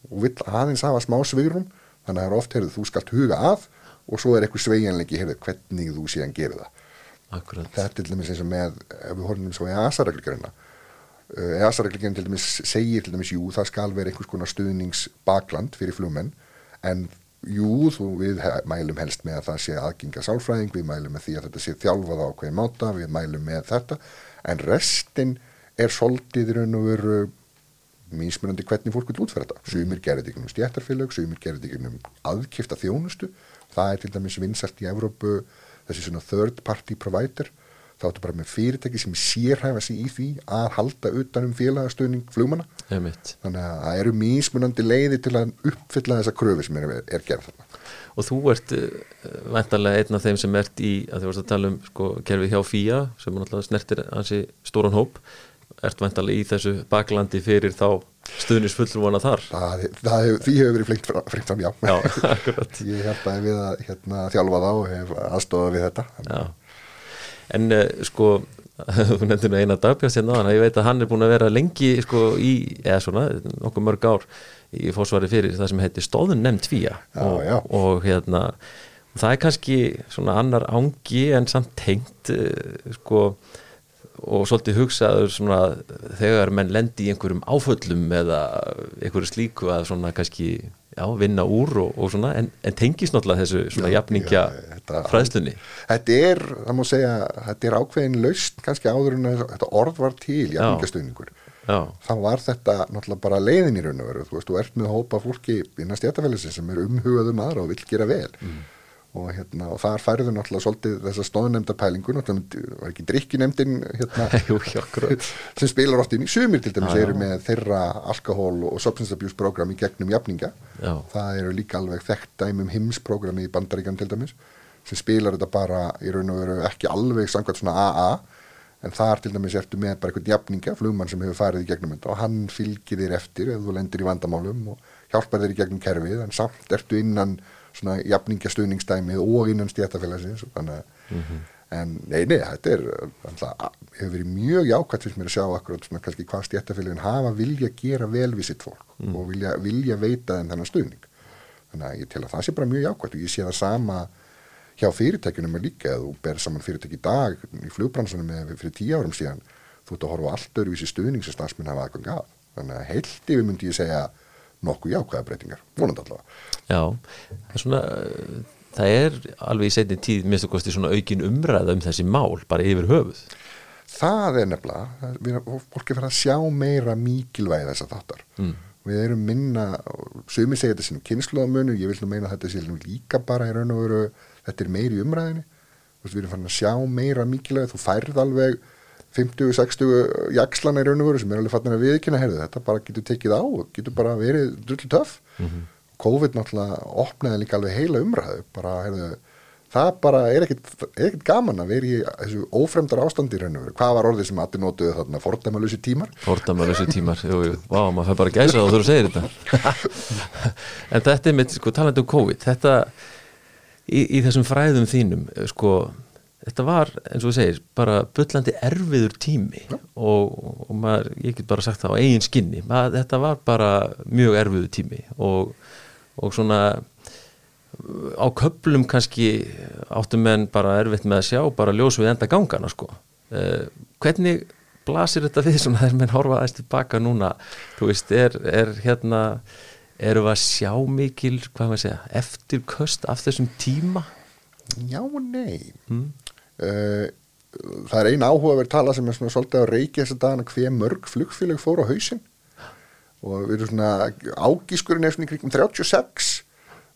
og vill aðeins hafa smá svigrum þannig að það er oft, heyrðu, þú skalt huga að og svo er eitthvað sveigjanleiki, heyrðu, hvernig þú síðan gerir það.
Akkurat.
Þetta er til dæmis eins og með ef við horfum svo EASA reglugjörina EASA reglugjörina til dæmis segir til dæmis jú það skal vera einhvers konar stuðningsbakland fyrir flugmenn en jú þú við mælum helst með að það sé aðgenga sálfræðing við mælum með því að þetta sé þjálfað á hverju máta við mælum með þetta en restin er soldið í raun og veru mismunandi hvernig fólk vil útfæra þetta. Sumir gerir þetta ykkur um stjættarfélög sumir gerir þetta ykkur um aðkifta þjónustu. Það er til dæmis vinsalt í Evrópu þessi svona third party provider. Þá áttu bara með fyrirtæki sem sérhæfa sig í því að halda utan um félagastöðning flugmanna.
Einmitt.
þannig að það eru mismunandi leiði til að uppfylla þessa kröfu sem er, er gerð þarna.
Og þú ert uh, væntanlega einn af þeim sem ert í að þú varst að tala um sko, kerfið hjá FIA sem náttúrulega snertir hansi stóran hóp ert væntanlega í þessu baklandi fyrir þá stuðnisfullrúana þar?
Það, það því hefur verið flengt fram, já.
já,
ég hjálpaði við að hérna, þjálfa þá og hef aðstofað við þetta.
Já. en uh, sko þú nefndir eina dagbjörn hérna áðan, ég veit að hann er búin að vera lengi sko í, eða svona, nokkuð mörg ár í fórsvari fyrir það sem heitir stóðun nefnd tvíja og, og hérna það er kannski svona annar ángi en samt tengt uh, sko og svolítið hugsaður svona þegar menn lendi í einhverjum áföllum eða einhverju slíku að svona kannski já, vinna úr og, og svona en, en tengis náttúrulega þessu svona jafningja fræðslunni
Þetta er, það má segja, þetta er ákveðin laust kannski áður en þetta orð var til, jafningastöðningur.
Já,
Þá var þetta náttúrulega bara leiðin í raun og veru, þú veist, þú ert með hópa fólki innan stjætafélagsins sem er umhugað um aðra og vill gera vel. Og, hérna, og þar færðu náttúrulega svolítið þessa stóðnemnda pælingu, náttúrulega var ekki drikkinemndin hérna, sem spilar oft inn í sumir til dæmis
Já, já.
eru með þeirra alkohól og substance abuse program í gegnum jafninga
Já.
það eru líka alveg þekkt dæmum HIMS-programmi í bandaríkan til dæmis sem spilar þetta bara í raun og veru ekki alveg samkvæmt svona AA en þar til dæmis ertu með bara eitthvað jafninga flugmann sem hefur farið í gegnum þetta og hann fylgir þér eftir ef þú lendir í vandamálum og hjálpar þér í gegnum kerfið en samt ertu innan svona jafningastöðningsdæmið og innan stjætafélagsins þannig að en nei, nei, þetta er alltaf, hefur verið mjög jákvæmt fyrst mér að sjá akkurat svona kannski hvað stjættafélagin hafa vilja gera vel við sitt fólk og vilja, vilja veita þeim þennan stuðning. Þannig að ég tel að það sé bara mjög jákvæmt og ég sé það sama hjá fyrirtækjunum er líka að þú ber saman fyrirtæki í dag í flugbransunum með fyrir tíu árum síðan þú ert að horfa allt öruvísi stuðning sem starfsmenn hafa aðgang að. Þannig að heilt yfir myndi ég segja nokkuð jákvæða breytingar, vonandi allavega.
Já, svona það er alveg í setni tíð minnstu kosti svona aukin umræða um þessi mál bara yfir höfuð.
Það er nefnilega, við- fólk er fyrir að sjá meira mikilvægi þess að þáttar. Mm. við erum minna sumi segja þetta sínum kynsluðamönu ég vil nú meina þetta sé nú líka bara í raun og veru þetta er meiri veist, við erum farin að sjá meira mikilvægi þú færð alveg 50-60 jakslana í raun og veru sem er alveg fattin að viðkynna heyrðu, þetta bara getur tekið á og getur bara verið drullu töff. COVID náttúrulega opnaði líka alveg heila umræðu bara, heyrðu, það bara er ekkit, er ekkit gaman að vera í þessu ófremdar ástandi raun og veru. Hvað var orðið sem allir notuðu þarna? Fordæmalusi tímar?
Fordæma þessu tímar, jú, jú, vá, maður fær bara gæsa þá þú segir þetta. En þetta er með, sko, talandi um COVID þetta, í, í þessum fræðum þínum, sko þetta var, eins og þú segir, bara bullandi erfiður tími og, og maður, ég get bara sagt það á eigin skinni, maður, þetta var bara mjög erfiður tími og, og svona á köplum kannski áttum menn bara erfitt með að sjá bara ljós við enda gangana sko. Uh, hvernig blasir þetta við svona þegar menn horfa aðeins tilbaka núna? Þú veist, er, er hérna erum við að sjá mikil hvað maður segja, eftirköst af þessum tíma?
Já og nei. Mm. Það er eina áhugaverð tala sem er svona svolítið að reykja þess að dagana hver mörg flugfélag fór á hausinn. Og við erum svona ágískurinn er svona í kringum 36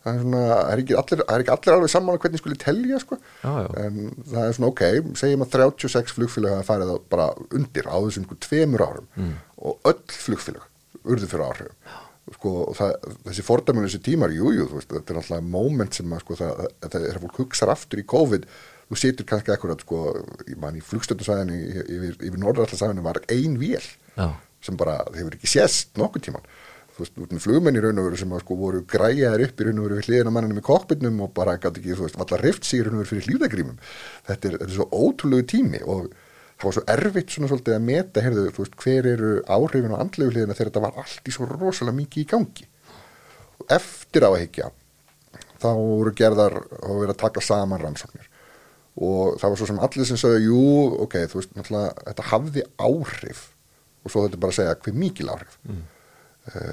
það er svona, það er ekki allir, það er ekki allir alveg sammála hvernig skuli telja sko.
Já, já.
en það er svona ok, segjum að 36 flugfélag hafa farið bara undir á þessum sko tveimur árum. Mm. og öll flugfélag urðu fyrir áhrifum. Sko, það, þessi fordæminu þessi tímar, jújú, jú, þetta er alltaf moment sem að sko, það, það er að fólk hugsar aftur í COVID, þú situr kannski akkurat sko, ég man í flugstöndusæðinu yfir, yfir norðallarsæðinu var ein vél
Já.
sem bara hefur ekki sést nokkuð tíman þú veist, út með flugmenn í raun og veru sem sko voru græjaðir upp í raun og veru við hliðina á manninu með kokpinnum og bara gæti ekki, þú veist, allar rift sig í raun og veru fyrir hlýðagrímum. Þetta er, þetta er svo ótrúlegu tími og það var svo erfitt svona svolítið að meta heyrðu, þú veist, hver eru áhrifin á andlegu hliðina þegar þetta var allt í svo rosalega mikið í gangi. Og eftir á að higgja þá voru gerðar og verið að taka saman rannsóknir og það var svo sem allir sem sagði jú, ok, þú veist, náttúrulega þetta hafði áhrif. Og svo þetta bara að segja hver mikil áhrif? Mm.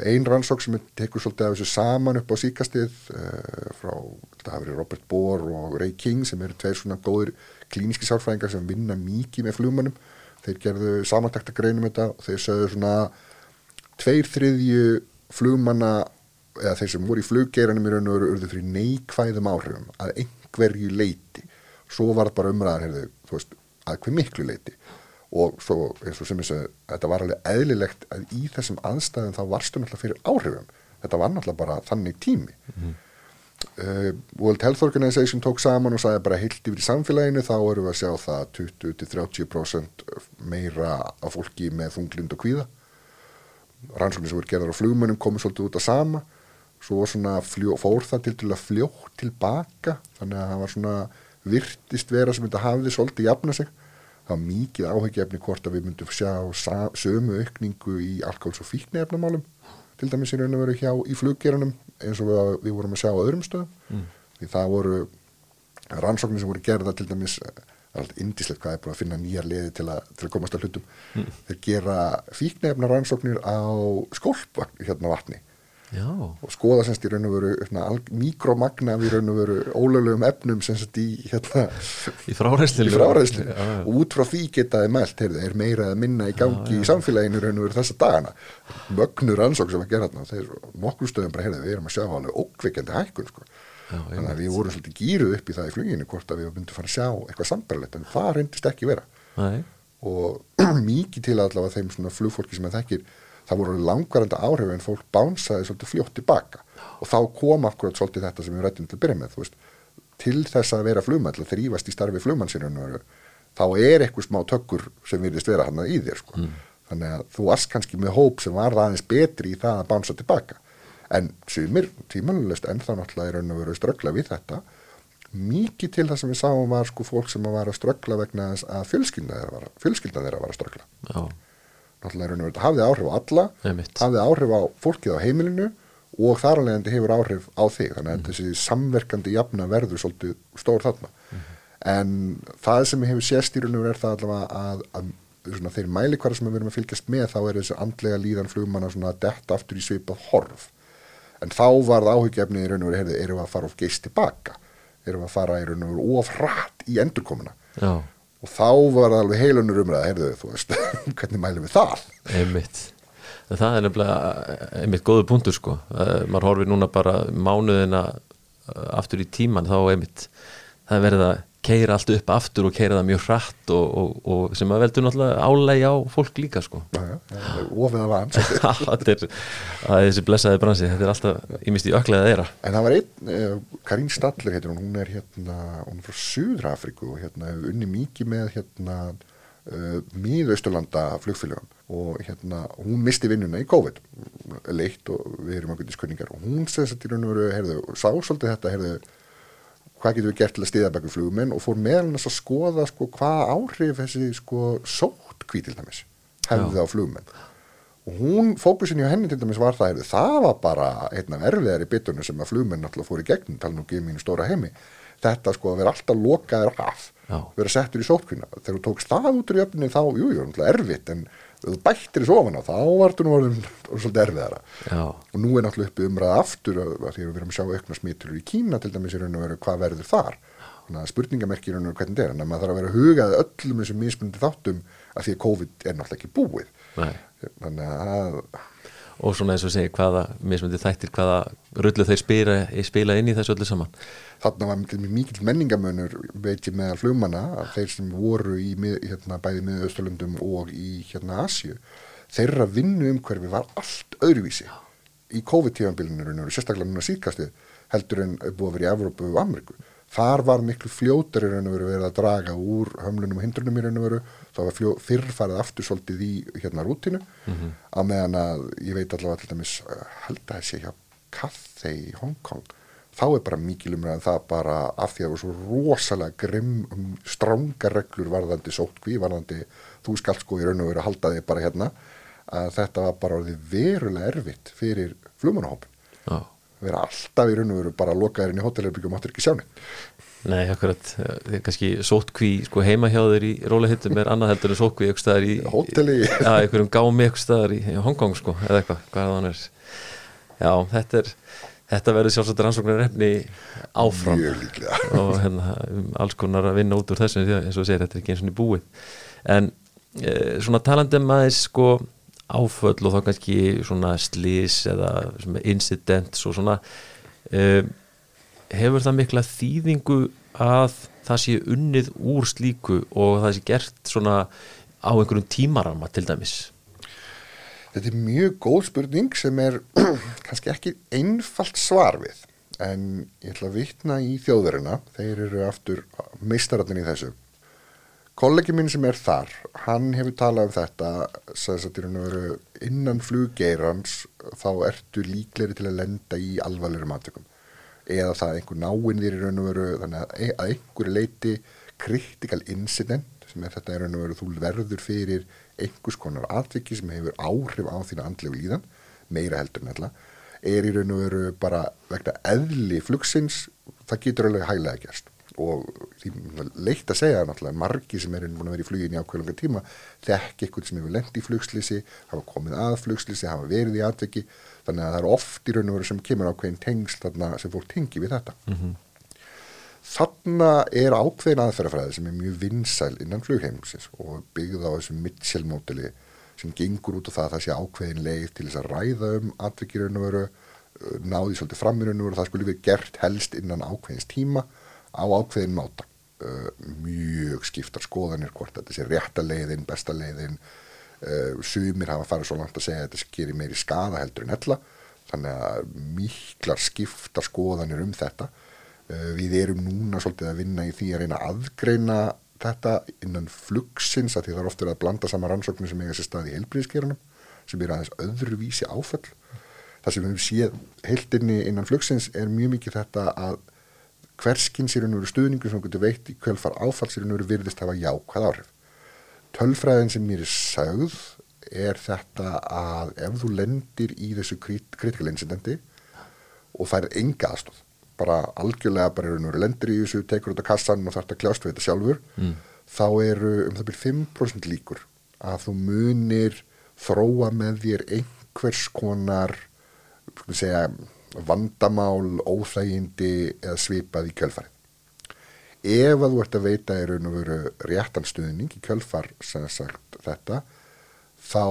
ein rannsók sem tekur svolítið af þessu saman upp á síkastið uh, frá, þetta hafi verið Robert Bohr og Ray King sem eru tveir svona góður klíniski sálfræðingar sem vinna mikið með flugmannum þeir gerðu samantakta greinum þetta og þeir sögðu svona tveir þriðju flugmanna eða þeir sem voru í fluggeiranum í raun og veru urðu fyrir neikvæðum áhrifum að einhverju leiti svo var það bara umræðar heyrðu, veist, að hver miklu leiti og svo eins og sem ég segi þetta var alveg eðlilegt að í þessum aðstæðum þá varstu náttúrulega fyrir áhrifum. Þetta var náttúrulega bara þannig tími. Mm. uh, World Health Organization tók saman og sagði bara heilt yfir í samfélaginu þá erum við að sjá það 20-30% meira af fólki með þunglind og kvíða. Rannsóknir sem voru gerðar á flugmönnum komið svolítið út að sama. Svo svona fljó, fór það til til að fljótt tilbaka þannig að það var svona virtist vera sem þetta hafði svolítið jafna sig það var mikið áhyggjefni hvort að við myndum sjá sömu aukningu í alkáls og fíknefnamálum til dæmis í raun og veru hjá í fluggerunum eins og við, við vorum að sjá á öðrum stöðum. Mm. því það voru rannsóknir sem voru gerða til dæmis það er alltaf indislegt hvað er búin að finna nýjar liði til að, til að komast að hlutum. Þeir gera fíknefna rannsóknir á skólp hérna vatni
Já,
og skoða semst í raun og veru mikromagna í raun og veru ólöglegum efnum semst í hérna
í
fráræðslu
Já, já.
og út frá því geta þið mælt heyrðu, er meira eða minna í gangi í samfélaginu í raun og veru þessa dagana. Mögnur ansók sem að gera þarna þeir nokkur stöðum bara heyrðu við erum að sjá alveg ókvikjandi hækkun sko.
Já,
þannig að við vorum svolítið gýruð upp í það í fluginu hvort að við myndum fara að sjá eitthvað sambarlegt en það reyndist ekki vera.
Nei,
og mikið til allavega þeim svona flugfólki sem að þekkir það voru langvarandi áhrif en fólk bánsaði svolítið fljótt tilbaka og þá kom akkurat svolítið þetta sem við rættum til að byrja með veist, til þess að vera flugmann til að þrýfast í starfi flugmannsinu þá er eitthvað smá tökkur sem virðist vera hann í þér sko. þannig að þú varst kannski með hóp sem var aðeins betri í það að bánsa tilbaka en sumir tímanulegt en þá náttúrulega er raun og veru ströggla við þetta. Mikið til það sem við sáum var sko fólk sem var að ströggla vegna að fjölskylda þeirra var, fjölskylda þeirra var að ströggla náttúrulega raun og þetta hafði áhrif á alla
Einmitt.
hafði áhrif á fólkið á heimilinu og þar alveg hefur áhrif á þig. Þannig að þessi samverkandi jafna verður svolítið stór þarna. En það sem hefur sést í raun og veru er það allavega að, að svona, þeir mælikvara sem við erum að fylgjast með þá er þessi andlega líðan flugmanna svona að detta aftur í svipað horf. En þá var það áhyggjefnið í raun og heyrðu, erum við að fara of geist tilbaka erum við að fara í raun og veru of hratt í endurkomuna?
Já,
og þá var það alveg heilunur umræða heyrðu, þú veist, hvernig mælum við það?
Einmitt. Það er nefnilega einmitt góðu punktur sko. Uh, maður horfir núna bara mánuðina uh, aftur í tíman þá einmitt það er verið að keira allt upp aftur og keira það mjög hratt og, og, og sem að veldur náttúrulega álægi á fólk líka sko.
Ofið að van
þetta er, það er þessi blessaði bransi þetta er alltaf ímist í öklega þeirra.
En það var einn, uh, Karín Stadler heitir hún, hún er hérna, hún er frá Suður-Afriku og hérna hefur unni mikið með hérna uh, miðausturlanda flugfélögum og hérna hún misti vinnuna í COVID leitt og við erum ákveðið skunningar og hún segði þess að í raun og veru, heyrðu, sá svolítið þetta, heyrðu, hvað getum við gert til að stiða bækur flugmenn? Og fór meðal annars að skoða sko hvað áhrif þessi sko sótt til dæmis hefði á flugmenn. Og hún, fókusin hjá henni til dæmis var það, það var bara einn af erfiðar í bitunum sem að flugmenn náttúrulega fór í gegnum, tala nú ekki um mínu stóra heimi. Þetta sko að vera alltaf lokaður af
Já.
vera settur í sótkvína þegar þú tókst það út úr jöfninu þá, jú, jú, erfitt en þú bættir þessu ofan á þá vartu nú orðin svolítið erfiðara.
Já,
og nú er náttúrulega uppi umræða aftur að því að við erum að sjá aukna smittur í Kína til dæmis í raun og veru hvað verður þar. Þannig að spurningamerki í raun og veru hvernig þetta er. En að maður þarf að vera hugað öllum þessum mismundi þáttum að því að COVID er náttúrulega ekki búið.
Nei.
Þannig að
og svona eins og segja hvaða mismundi þættir hvaða rullu þeir spila, spila inn í þessu öllu saman.
Þarna var mikil menningamönur veit ég meðal flugmanna að þeir sem voru í hérna, bæði með Östurlundum og í hérna Asju þeirra vinnu umhverfi var allt öðruvísi í COVID-tífambilinu sérstaklega núna síðkastið heldur en búið að vera í Evrópu og Ameríku þar var miklu fljótar í raun og veru verið að draga úr hömlunum og hindrunum í raun og veru. Það var fljó, fyrr farið aftur svolítið í hérna rútinu á meðan að ég veit allavega til dæmis uh, held að þessi hjá Cathay í Hong Kong. Þá er bara mikil umræðan það bara af því að það var svo rosalega grimm um, stránga reglur varðandi sótkví, varðandi þú skalt sko í raun og veru að halda þig bara hérna. Að þetta var bara orðið verulega erfitt fyrir flugmannahópin
já
vera alltaf í raun og veru bara lokaðir inn í hótelherbyggjum og áttur ekki sjáni
Nei, akkurat, er kannski sótkví sko heima hjá þeir í rólihittum er annað heldur en sótkví eitthvað staðar í
Hóteli.
Já, einhverjum gámi eitthvað staðar í, Hongkong sko, eða eitthvað, hvað er það hann er Já, þetta er þetta verður sjálfsagt rannsóknar efni áfram og hérna, um alls konar að vinna út úr þessu eins og segir, þetta er ekki eins og búið. En e, svona talandi um aðeins sko áföll og þá kannski svona slís eða incidents og svona e, hefur það mikla þýðingu að það sé unnið úr slíku og það sé gert svona á einhverjum tímarama til dæmis
Þetta er mjög góð spurning sem er kannski ekki einfalt svar við en ég ætla að vitna í þjóðverina, þeir eru aftur meistararnir í þessu. Kollegi minn sem er þar, hann hefur talað um þetta, sagðis að þetta eru innan fluggeirans þá ertu líkleri til að lenda í alvarlegum aðtökum eða það einhver náinn þér í raun og veru þannig að e- að einhverju leiti critical incident sem er þetta í raun og veru þú verður fyrir einhvers konar atviki sem hefur áhrif á þína andlegu líðan meira heldur en alltaf er í raun og veru bara vegna eðli flugsins það getur alveg hæglega gerst og því leitt að segja náttúrulega margi sem er búin að vera í flugin í ákveðlanga tíma þekk eitthvað sem hefur lendi í flugslýsi hafa komið að flugslýsi, hafa verið í atveki þannig að það er oft í raun og veru sem kemur ákveðin tengsl þarna sem fólk tengi við þetta. Mm -hmm. þarna er ákveðin aðferðafræði sem er mjög vinsæl innan flugheimsins og byggð á þessum Mitchell-mótili sem gengur út á það að það sé ákveðin leið til þess að ræða um atveki raun og veru náði svolítið fram í raun og veru. Það skulle við gert helst innan ákveðins tíma á ákveðin máta uh, mjög skiptar skoðanir hvort þetta sé rétta leiðin, besta leiðin. Uh, sumir hafa farið svo langt að segja að þetta gerir meiri skada heldur en hella þannig að miklar skiptar skoðanir um þetta. Uh, við erum núna svolítið að vinna í því að reyna að aðgreina þetta innan flugsins að því það er oftur að blanda saman rannsóknir sem eiga sér stað í heilbríðskerunum sem eru aðeins öðruvísi áföll. Það sem við hefum séð heildinni innan flugsins er mjög mikið þetta að hverskins er einhverju stuðningu sem getur veitt í kvölfar áfalls er einhverju virðist hafa jákvæð áhrif. Tölfræðin sem mér er sagð er þetta að ef þú lendir í þessu critical incidenti og það er enga aðstóð, bara algjörlega bara einhverju lendir í þessu, tekur út á kassan og þarf að kljást við þetta sjálfur, mm. þá eru um það byrjum 5% líkur að þú munir þróa með þér einhvers konar, segja, vandamál, óþægindi eða svipað í kjölfarið. Ef að þú ert að veita í raun og veru réttanstuðning í kjölfar sem sagt þetta, þá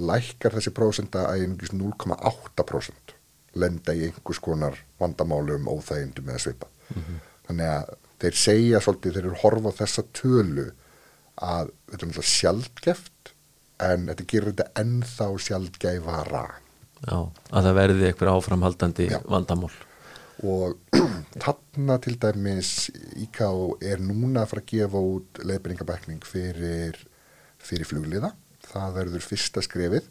lækkar þessi prósenda að einhvers 0,8% lenda í einhvers konar vandamálum, óþægindum eða svipað. Mm -hmm. Þannig að þeir segja svolítið, þeir eru horfa þessa tölu að þetta er náttúrulega sjálfgeft en þetta gerir þetta ennþá sjálfgæfara.
Já, að það verði eitthvað áframhaldandi Já. vandamál
og þarna til dæmis IKA er núna að fara að gefa út leiðbyrningabækning fyrir, fyrir flugliða það verður fyrsta skrefið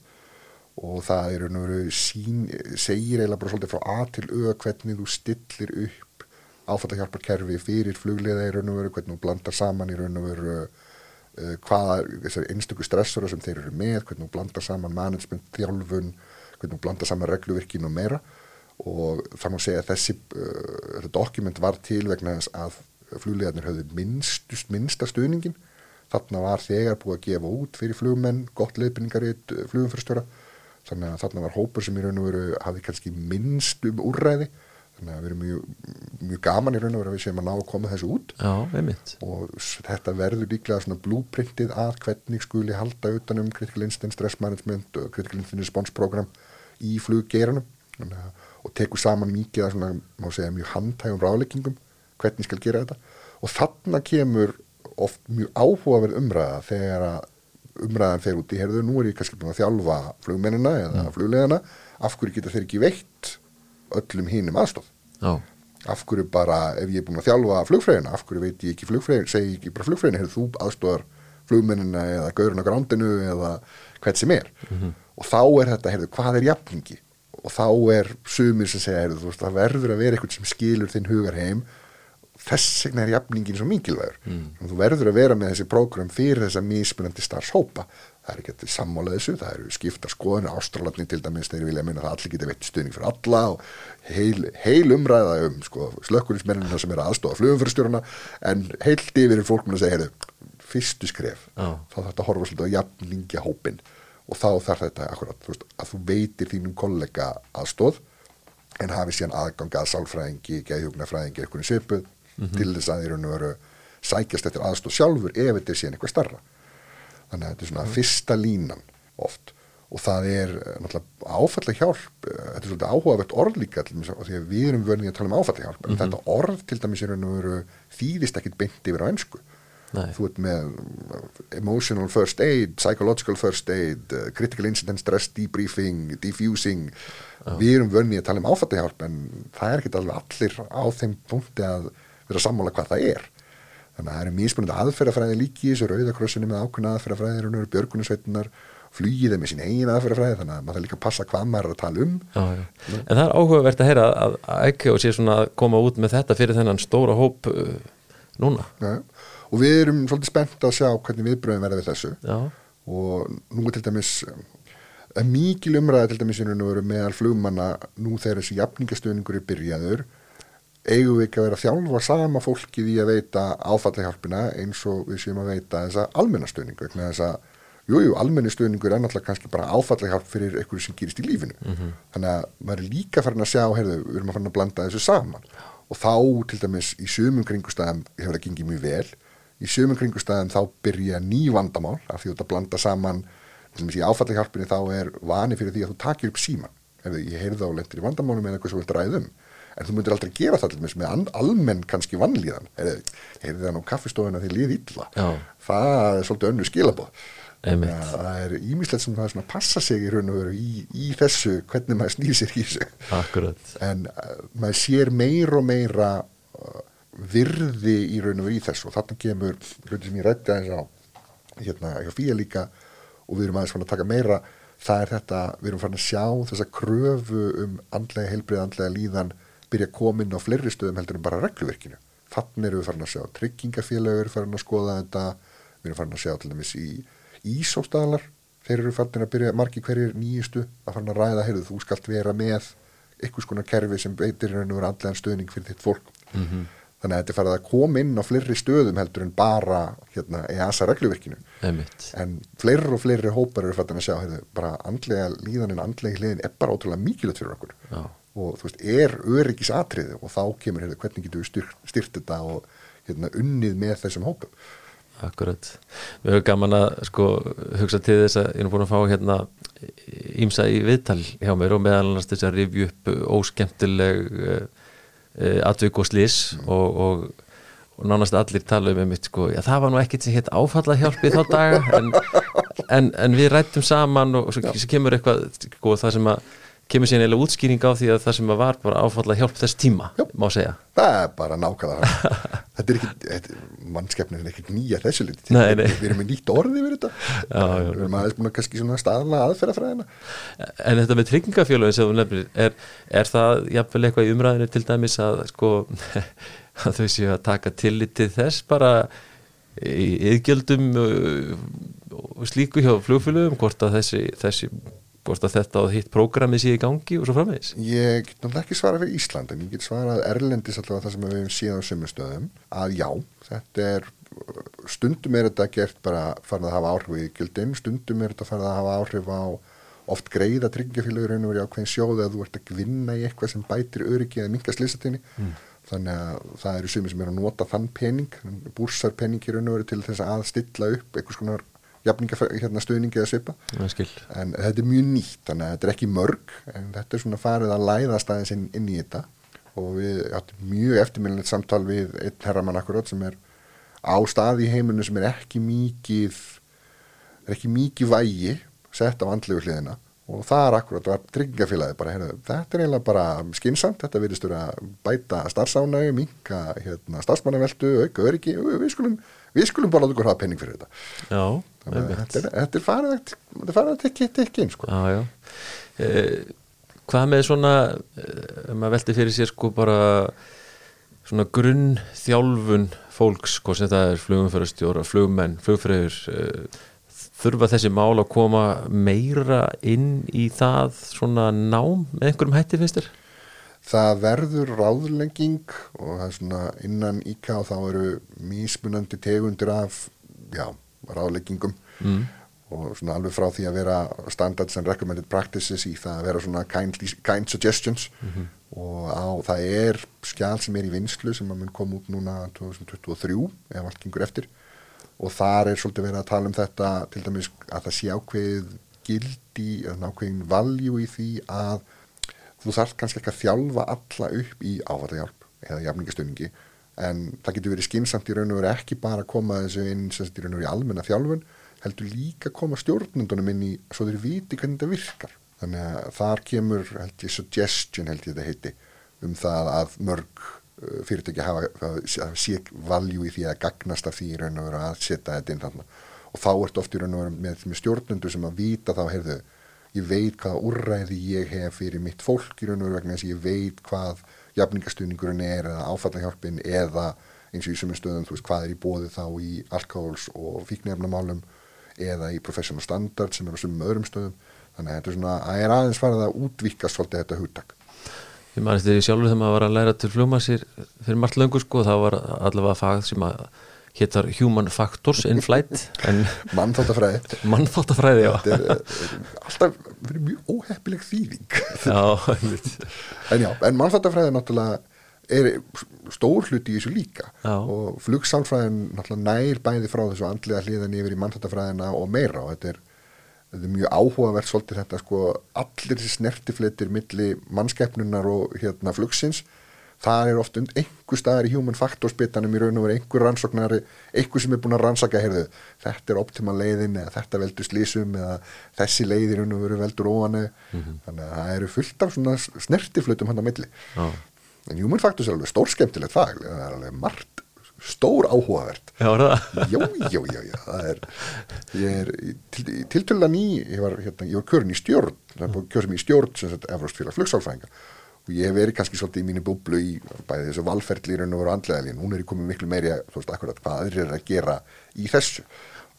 og það er nú sín, segir eiginlega bara svolítið frá A til Ö hvernig þú stillir upp áfallahjálparkerfi fyrir flugliða í raun og veru, hvernig þú blandar saman í raun og veru uh, hvaða einstöku stressora sem þeir eru með, hvernig þú blandar saman management, þjálfun hvernig blanda saman regluvirkinu og meira. Og það má segja að þessi uh, dokument var til vegna þess að fluglegarnir höfðu minnstust minnsta stuðningin þarna var þegar búið að gefa út fyrir flugmenn gott leifinningaritt uh, flugumfyrstöra þannig að þarna var hópur sem í raun og veru hafði kannski minnst um úrræði. Þannig að við erum mjög, mjög gaman í raun og veru að við séum að ná að koma þessu út.
Já,
og þetta verður líklega svona blúprintið að hvernig skuli halda utanum critical incident stress management og critical incident response program í fluggeiranum og tekur saman mikið að svona, má segja, mjög handhægum ráleggingum hvernig skal gera þetta. Og þarna kemur oft mjög áhugaverð umræða þegar umræðan fer út í herðu, nú er ég kannski búin að þjálfa flugmennina eða mm. flugleðana af hverju geta þeir ekki veitt öllum hínum aðstof
oh.
af hverju bara, ef ég er búin að þjálfa flugfræðina, af hverju veit ég ekki flugfræðina segi ég ekki bara flugfræðina, hefur þú aðstofar flugmennina eða gaurinn á grándinu eða hvert sem er. Mm -hmm og þá er þetta, heyrðu, hvað er jafningi og þá er sumir sem segja, heyrðu, þú veist, það verður að vera eitthvað sem skilur þinn hugar heim. Þess vegna er jafningin svo mikilvægur. Mm. þú verður að vera með þessi prógram fyrir þessa mísmunandi starfshópa. Það er ekki sammála þessu, það eru skipta skoðinu ástralarni til dæmis, þeir vilja minna að allir geta veitt stuðning fyrir alla og heil, heil umræða um sko, slökkunismennina sem er aðstofa flugumfyrirstjórna en heilt yfir fólk með að segja, heyrðu, fyrstu skref.
Oh.
þá þarf þetta að horfa svolítið á jafningja hópin og þá þarf þetta akkurat þú veist, að þú veitir þínum kollega aðstóð en hafi síðan aðganga að sálfræðingi, geðhjóknarfræðingi eitthvað svipuð mm -hmm. til þess að þeir eru veru sækjast eftir aðstóð sjálfur ef þetta er síðan eitthvað starra þannig að þetta er svona mm -hmm. fyrsta línan oft og það er eh, náttúrulega áfallega hjálp eh, þetta er svolítið áhugavert orð líka og því að við erum verðin að tala um áfallega hjálp mm -hmm. en þetta orð til dæmis er þýðist ekkit beint yfir á ennsku
Nei.
þú ert með emotional first aid, psychological first aid uh, critical incident stress debriefing diffusing, Já. við erum vönnið að tala um áfattahjálp en það er ekki alveg allir á þeim punkti að vera sammála hvað það er. Þannig að það er míspunandi aðferðafræði líki þessu rauðakrossinni með ákveðna aðferðafræði björgunarsveitunar, flýðið með sín eigin aðferðafræði, þannig að maður þarf líka að passa hvað maður er að tala um.
Já, En það er áhugavert að heyra að ekki og sé svona að koma út með þetta fyrir þennan stóra hóp uh, núna.
Já og við erum svolítið spennt að sjá hvernig viðbröðum verða við þessu
Já.
og nú er til dæmis mikil umræða til dæmis meðal flugmanna nú þegar þessi jafningastöðningur er byrjaður eigum við ekki að vera þjálfa sama fólkið í að veita áfallahjálpina eins og við séum að veita þessa almennastöðning vegna þess að Jújú, almenni stöðningur er náttúrulega kannski bara áfallahjálp fyrir einhverju sem gerist í lífinu. Mm -hmm. Þannig að maður er líka farin að sjá, heyrðu, við erum að fara að blanda þessu saman. Og þá, til dæmis, í sömum kringustæðum hefur það gengið mjög vel. Í sömum kringustæðum þá byrja ný vandamál af því að það blanda saman, í áfallahjálpini þá er vani fyrir því að þú takir upp síman. Heyrðu, ég heyrði þá lendir í vandamálum eða eitthvað sem vilt ræðum. En þú myndir aldrei gera það til dæmis með almenn kannski vannlíðan. Heyrðu það nú kaffistofuna því líð illa. Já. Það er svolítið önnu skilabóð það er ímislegt sem það passa sig í raun og veru í, í þessu hvernig maður snýr sér í þessu en uh, maður sér meir og meira uh, virði í raun og veru í þessu. Og þarna kemur hluti sem ég rætti aðeins á hérna hjá fíja líka og við erum aðeins fann að taka meira það er þetta, við erum fann að sjá þessa kröfu um andlega heilbrið, andlega líðan byrja að koma inn á fleiri stöðum heldur en bara regluverkinu. Þannig erum við fann að sjá tryggingafélagur fann að skoða þetta við erum fann að sjá til dæmis í Ísóstaðalar, þeir eru fannir að byrja margi hverjir nýjustu að fann að ræða heyrðu, þú skalt vera með ykkur skona kerfi sem beitir henni verið andlegan stöðning fyrir þitt fólk. Mm -hmm. Þannig að þetta er farið að koma inn á fleiri stöðum heldur en bara hérna, EASA regluverkinu en fleiri og fleiri hópar eru fannir að sjá heyrðu, bara andlega líðanin, andlega hliðin er bara ótrúlega mikilvægt fyrir okkur. Já. og þú veist, er öryggis atriði og þá kemur, heyrðu, hvernig getur við styrt, styrt þetta og hérna, unnið með þessum hópum?
Akkurat, við höfum gaman að sko hugsa til þess að ég er búin að fá hérna ímsa í viðtal hjá mér og meðal annars þess að rifju upp óskemtileg uh, atvöku og slís og, og, og nánast allir tala um mitt sko, já það var nú ekkert sem hétt áfalla hjálpi þá daga en, en, en við rættum saman og svo kemur eitthvað sko það sem að kemur sér neila útskýring á því að það sem var bara áfalla hjálp þess tíma, Jó, má segja.
Það er bara nákvæmlega þetta er ekki, mannskefnin er ekki nýja þessu liti, nei, nei. við erum með nýtt orði við þetta, já, við erum aðeins búin að kannski svona staðla aðferðafræðina.
En þetta með nefnir er, er það jafnvel eitthvað í umræðinu til dæmis að sko að þau séu að taka tillit til þess bara í yðgjöldum og slíku hjá flugfélugum hvort að þessi, þessi hvort að þetta og hitt prógramið sé í gangi og svo framvegis?
Ég get náttúrulega ekki svara fyrir Ísland en ég get svarað erlendis allavega það sem við hefum síðan á sömustöðum að já, þetta er stundum er þetta gert bara farið að hafa áhrif í gildin, stundum er þetta farið að hafa áhrif á oft greiða tryggingafélagur einu verið ákveðin sjóð eða þú ert að gvinna í eitthvað sem bætir öryggi eða minga slisatinni mm. þannig að það eru sumið sem er að nota þann pening, verið til þess að stilla upp einhvers konar hérna, stuðningi eða svipa. En þetta er mjög nýtt þannig að þetta er ekki mörg en þetta er svona farið að læða staðins inn, inn í þetta. Og við áttum mjög eftirminnilegt samtal við einn herramann akkurat sem er á stað í heiminu sem er ekki mikið er ekki mikið vægi sett á andlegu hliðina. Og það er akkurat, það var tryggingafélagi bara, heyrðu, þetta er eiginlega bara skinsamt, þetta virðist að bæta starfsánægu, minka hérna, starfsmannaveldu, auka öryggi, við skulum við skulum bara láta okkur hafa penning fyrir þetta.
Já,
þetta, er, þetta er farið þetta er farið að tekja inn sko.
Eh, Hvað með svona eh, maður veldi fyrir sér sko bara svona grunn þjálfun fólks, hvað sem það er flugumfærastjóra, flugmenn, flugfræður eh, þurfa þessi mál að koma meira inn í það svona nám með einhverjum hætti finnst þér?
Það verður ráðlenging og það er svona innan og þá eru mísmunandi tegundir af já, ráðlengingum mm. og svona alveg frá því að vera standards and recommended practices í það að vera svona kind, kind suggestions mm -hmm. og á, það er skjál sem er í vinslu sem að mun koma út núna 2023 ef allt gengur eftir og þar er svolítið verið að tala um þetta til dæmis að það sé ákveð gildi, ákveðin valjú í því að þú þarf kannski ekki að þjálfa alla upp í áfallahjálp eða jafningastöningi en það getur verið skinsamt í raun og verið ekki bara að koma þessu inn sem í raun og verið almenna þjálfun heldur líka að koma stjórnundunum inn í svo þeir viti hvernig þetta virkar. Þannig að þar kemur held ég suggestion held ég þetta heiti um það að mörg uh, fyrirtæki hafa sé valjú í því að gagnast af því í raun og verið að setja þetta inn þannig og þá ertu oft í raun og verið með, með stjórnundu sem að vita þá heyrðu ég veit hvaða úrræði ég hef fyrir mitt fólk í raun og vegna þess að ég veit hvað jafningastuðningurinn er eða áfallahjálpin eða eins og í sumum stöðum þú veist hvað er í bóði þá í alkohols og fíknefnamálum eða í professional standard sem er á sumum öðrum stöðum. Þannig að þetta er svona að er aðeins farið að útvíkast svolítið þetta húttak
Ég maður eftir því sjálfur þegar maður var að læra til flugmassir fyrir margt löngu sko, það var allavega fag sem að héttar Human Factors in Flight
Mannþáttafræði
mannþáttafræði, já.
Er eh, alltaf verið mjög óheppileg þýðing
Já, einmitt.
En já, en mannþáttafræði náttúrulega er stór hluti í þessu líka
Já.
og flugsálfræðin náttúrulega nær bæði frá þessu andlega hliðan yfir í mannþáttafræðina og meira og þetta er, þetta er mjög áhugavert svolítið þetta sko allir þessi snertifletir milli mannskeppnunar og hérna flugsins það er oft und einhver staðar í human factors bitanum í raun og veru einhver rannsóknari einhver sem er búin að rannsaka, heyrðu þetta er optimal leiðin eða þetta veldur slísum eða þessi leið í raun og veru veldur óanu þannig að það eru fullt af svona snertiflutum hann á milli.
Já.
en human factors er alveg stór skemmtilegt fag það er alveg margt stór áhugavert.
Já,
já, já, já, það er ég er til, í tiltölulega ný ég var, hérna, ég var kjörin í stjórn er að kjöra sem í stjórn sem sagt Evróstfélag flugsálfræðinga og ég hef verið kannski svolítið í mínu búblu í bæði þessu raun og andlega lín, hún er komið miklu meiri að, þú veist, akkurat hvað aðrir er að gera í þessu.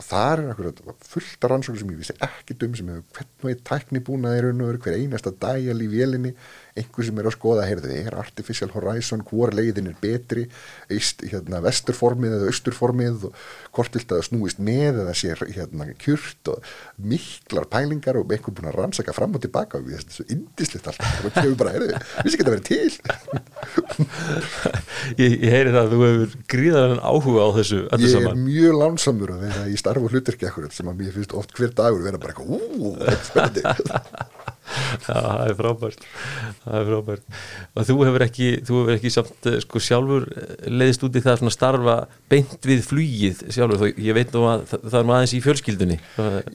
Og það er akkurat fullt af rannsóknir sem ég vissi ekki um sem hefur hvern og einn tækni raun og veru hver einasta dæjal í vélinni einhver sem er að skoða, heyrðu, er Artificial Horizon hvor leiðin er betri eist, hérna, vesturformið eða austurformið og hvort vilt að snúist með eða sér hérna kjurt og miklar pælingar og einhver búin að rannsaka fram og tilbaka og við þessu indislegt allt og það hefur bara, heyrðu, vissi ekki að vera til.
Ég, ég heyri það að þú hefur gríðarinn áhuga á þessu öllu
ég er
saman.
mjög lánsamur að vera í starf og hlutverki akkurat sem að mér finnst oft hver dagur vera bara eitthvað, ú, þetta er spennandi
það er frábært. Það er frábært. Og þú hefur ekki, þú hefur ekki samt eh, sko sjálfur eh, leiðist út í það svona starfa beint við flugið sjálfur. Þó ég veit nú að það, er nú aðeins í fjölskyldunni.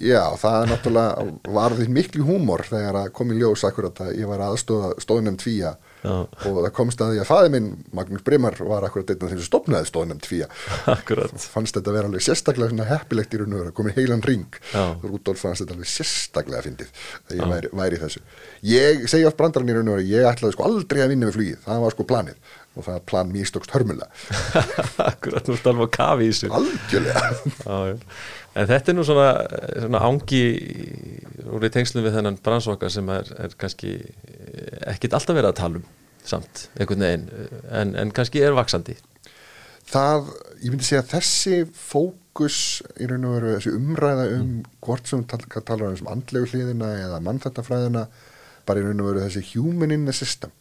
Já, það er náttúrulega var því miklu húmor þegar að kom í ljós akkurat að ég var aðstóða stóðnefnd tvíja. Og það komst að því að faði minn, Magnús Brimar, var akkurat einn af þeim sem stopnaði tvíja
akkurat.
fannst þetta vera alveg sérstaklega heppilegt í raun og vera, komið heilan ring. Rúdolf fannst þetta alveg sérstaklega fyndið að ég væri, væri þessu. Ég segi allt brandarinn í raun og vera, ég ætlaði sko aldrei að vinna við flugið, það var sko planið. Og það plan místókst hörmulega.
Akkurat, þú ert alveg að kafi í þessu.
algjörlega.
En þetta er nú svona, svona ángi úr í tengslum við þennan bransvaka sem er, er kannski ekkit alltaf verið að tala um samt, einhvern veginn, en, en kannski er vaksandi.
það, ég myndi segja að þessi fókus í raun og veru, þessi umræða um hvort sem tal, talar um andlegu hliðina eða mannþættafræðina bara í raun og veru þessi human in the system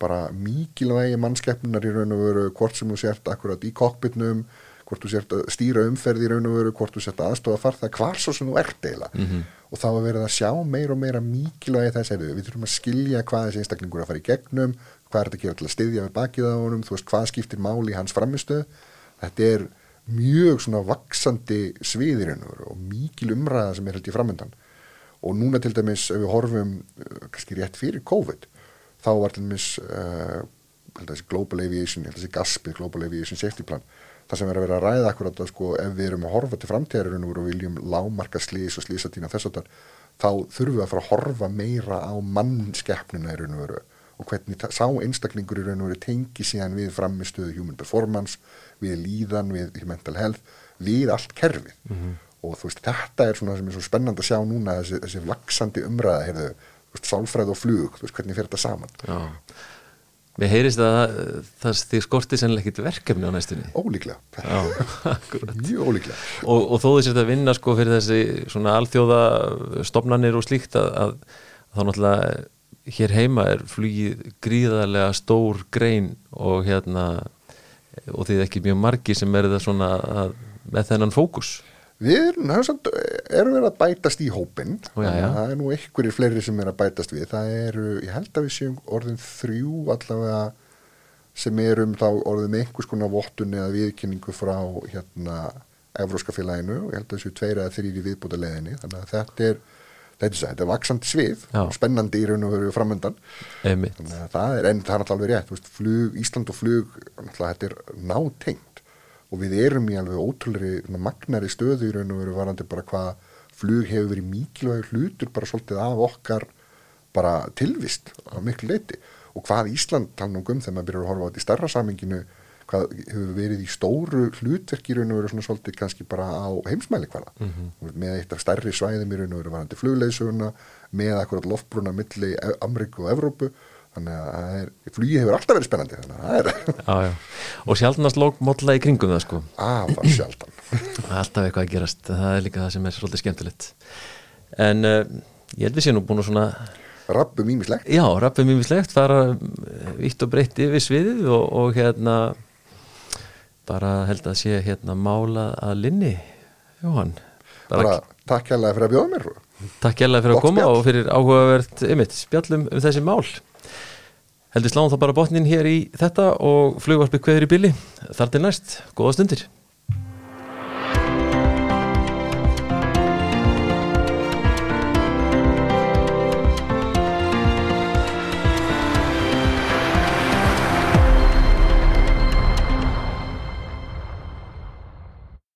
bara mikilvægi mannskeppnunar í raun og veru hvort sem þú sért akkurat í kokpitnum hvort þú sért að stýra umferð í raun og veru hvort þú sért að aðstofa farða hvar svo sem þú ert eiginlega. -hmm. og þá er verið að sjá meira og meira mikilvægi þess að við þurfum að skilja hvað þessi einstaklingur að fara í gegnum hvað er þetta að gera til að styðja við bakið á honum þú veist hvað skiptir máli í hans framistöð þetta er mjög svona vaksandi sviðirinn og mikil umræða sem er held í framöndan og núna til dæmis ef við horfum uh, kannski rétt fyrir COVID þá var til dæmis uh, að Global Aviation, að Global Aviation Safety Plan það sem er að vera að ræða akkurat að sko ef við erum að horfa til framtíðarinn og viljum lámarka slís og slísatína þess að þá þurfum við að fara að horfa meira á mannskeppnuna í raun og veru. Og hvernig sá einstaklingur í raun og veru tengi síðan við framistöðu human performance, við líðan, við mental health, við allt kerfið. Og þú veist þetta er svona sem er svo spennandi að sjá núna þessi, þessi vaksandi umræða, heyrðu, sálfræð og flug, þú veist hvernig fer þetta saman?
Já. Mér heyrist að það, þið skorti sennilega ekkit verkefni á næstunni.
ólíklega, mjög ólíklega
Og, og þó þess að vinna sko fyrir þessi svona alþjóða stofnanir og slíkt að, að, þá náttúrulega hér heima er flugið gríðarlega stór grein og hérna og þið ekki mjög margi sem er það svona að, með þennan fókus.
Við erum, er erum við að bætast í hópin
Ó, já, já.
það er nú einhverjir fleiri sem er að bætast við það eru, ég held að við séum orðin þrjú allavega sem erum þá orðin einhvers konar vottun eða viðkynningu frá hérna Evróska félaginu og ég held að þessu tveir eða þrýri viðbúta leðinni þannig að þetta er þetta er, þetta er vaksandi svið
Já.
og spennandi í raun og veru framöndan
Einmitt.
þannig að það er, en það er alltaf alveg rétt veist, flug, Ísland og flug þetta er nátengt og við erum í alveg ótrúlega magnari stöðu í raun og veru varandi bara hvað flug hefur verið mikilvægur hlutur bara svolítið af okkar bara tilvist á miklu leiti og hvað Ísland tala nú um þegar maður byrjar að horfa á þetta í starra saminginu hvað hefur verið í stóru hlutverki í raun og veru svona svolítið kannski bara á heimsmæli hvaða
Mhm.
með eitt af stærri svæðum í raun og veru varandi flugleysuguna með akkurat loftbruna milli Ameríku og Evrópu þannig að er, flugið hefur alltaf verið spennandi þannig að það er.
Og sjálfnast lókmólla í kringum það sko. Það er alltaf eitthvað að gerast. Það er líka það sem er svolítið skemmtilegt. En uh, ég held við sé nú búin að svona,
rabbum ímislegt
já, rappið mjög mislegt, fara vitt og breytt yfir sviðið og, og hérna bara held að sé hérna mála að linni, Jóhann. Bara,
takk hérlega fyrir að bjóða mér
takk hérlega fyrir að
Gott
koma
spjall.
og fyrir spjallum um þessi mál. Heldur sláum það bara botnin hér í þetta og flugvarpið kveður í bili. Þar til næst, góða stundir.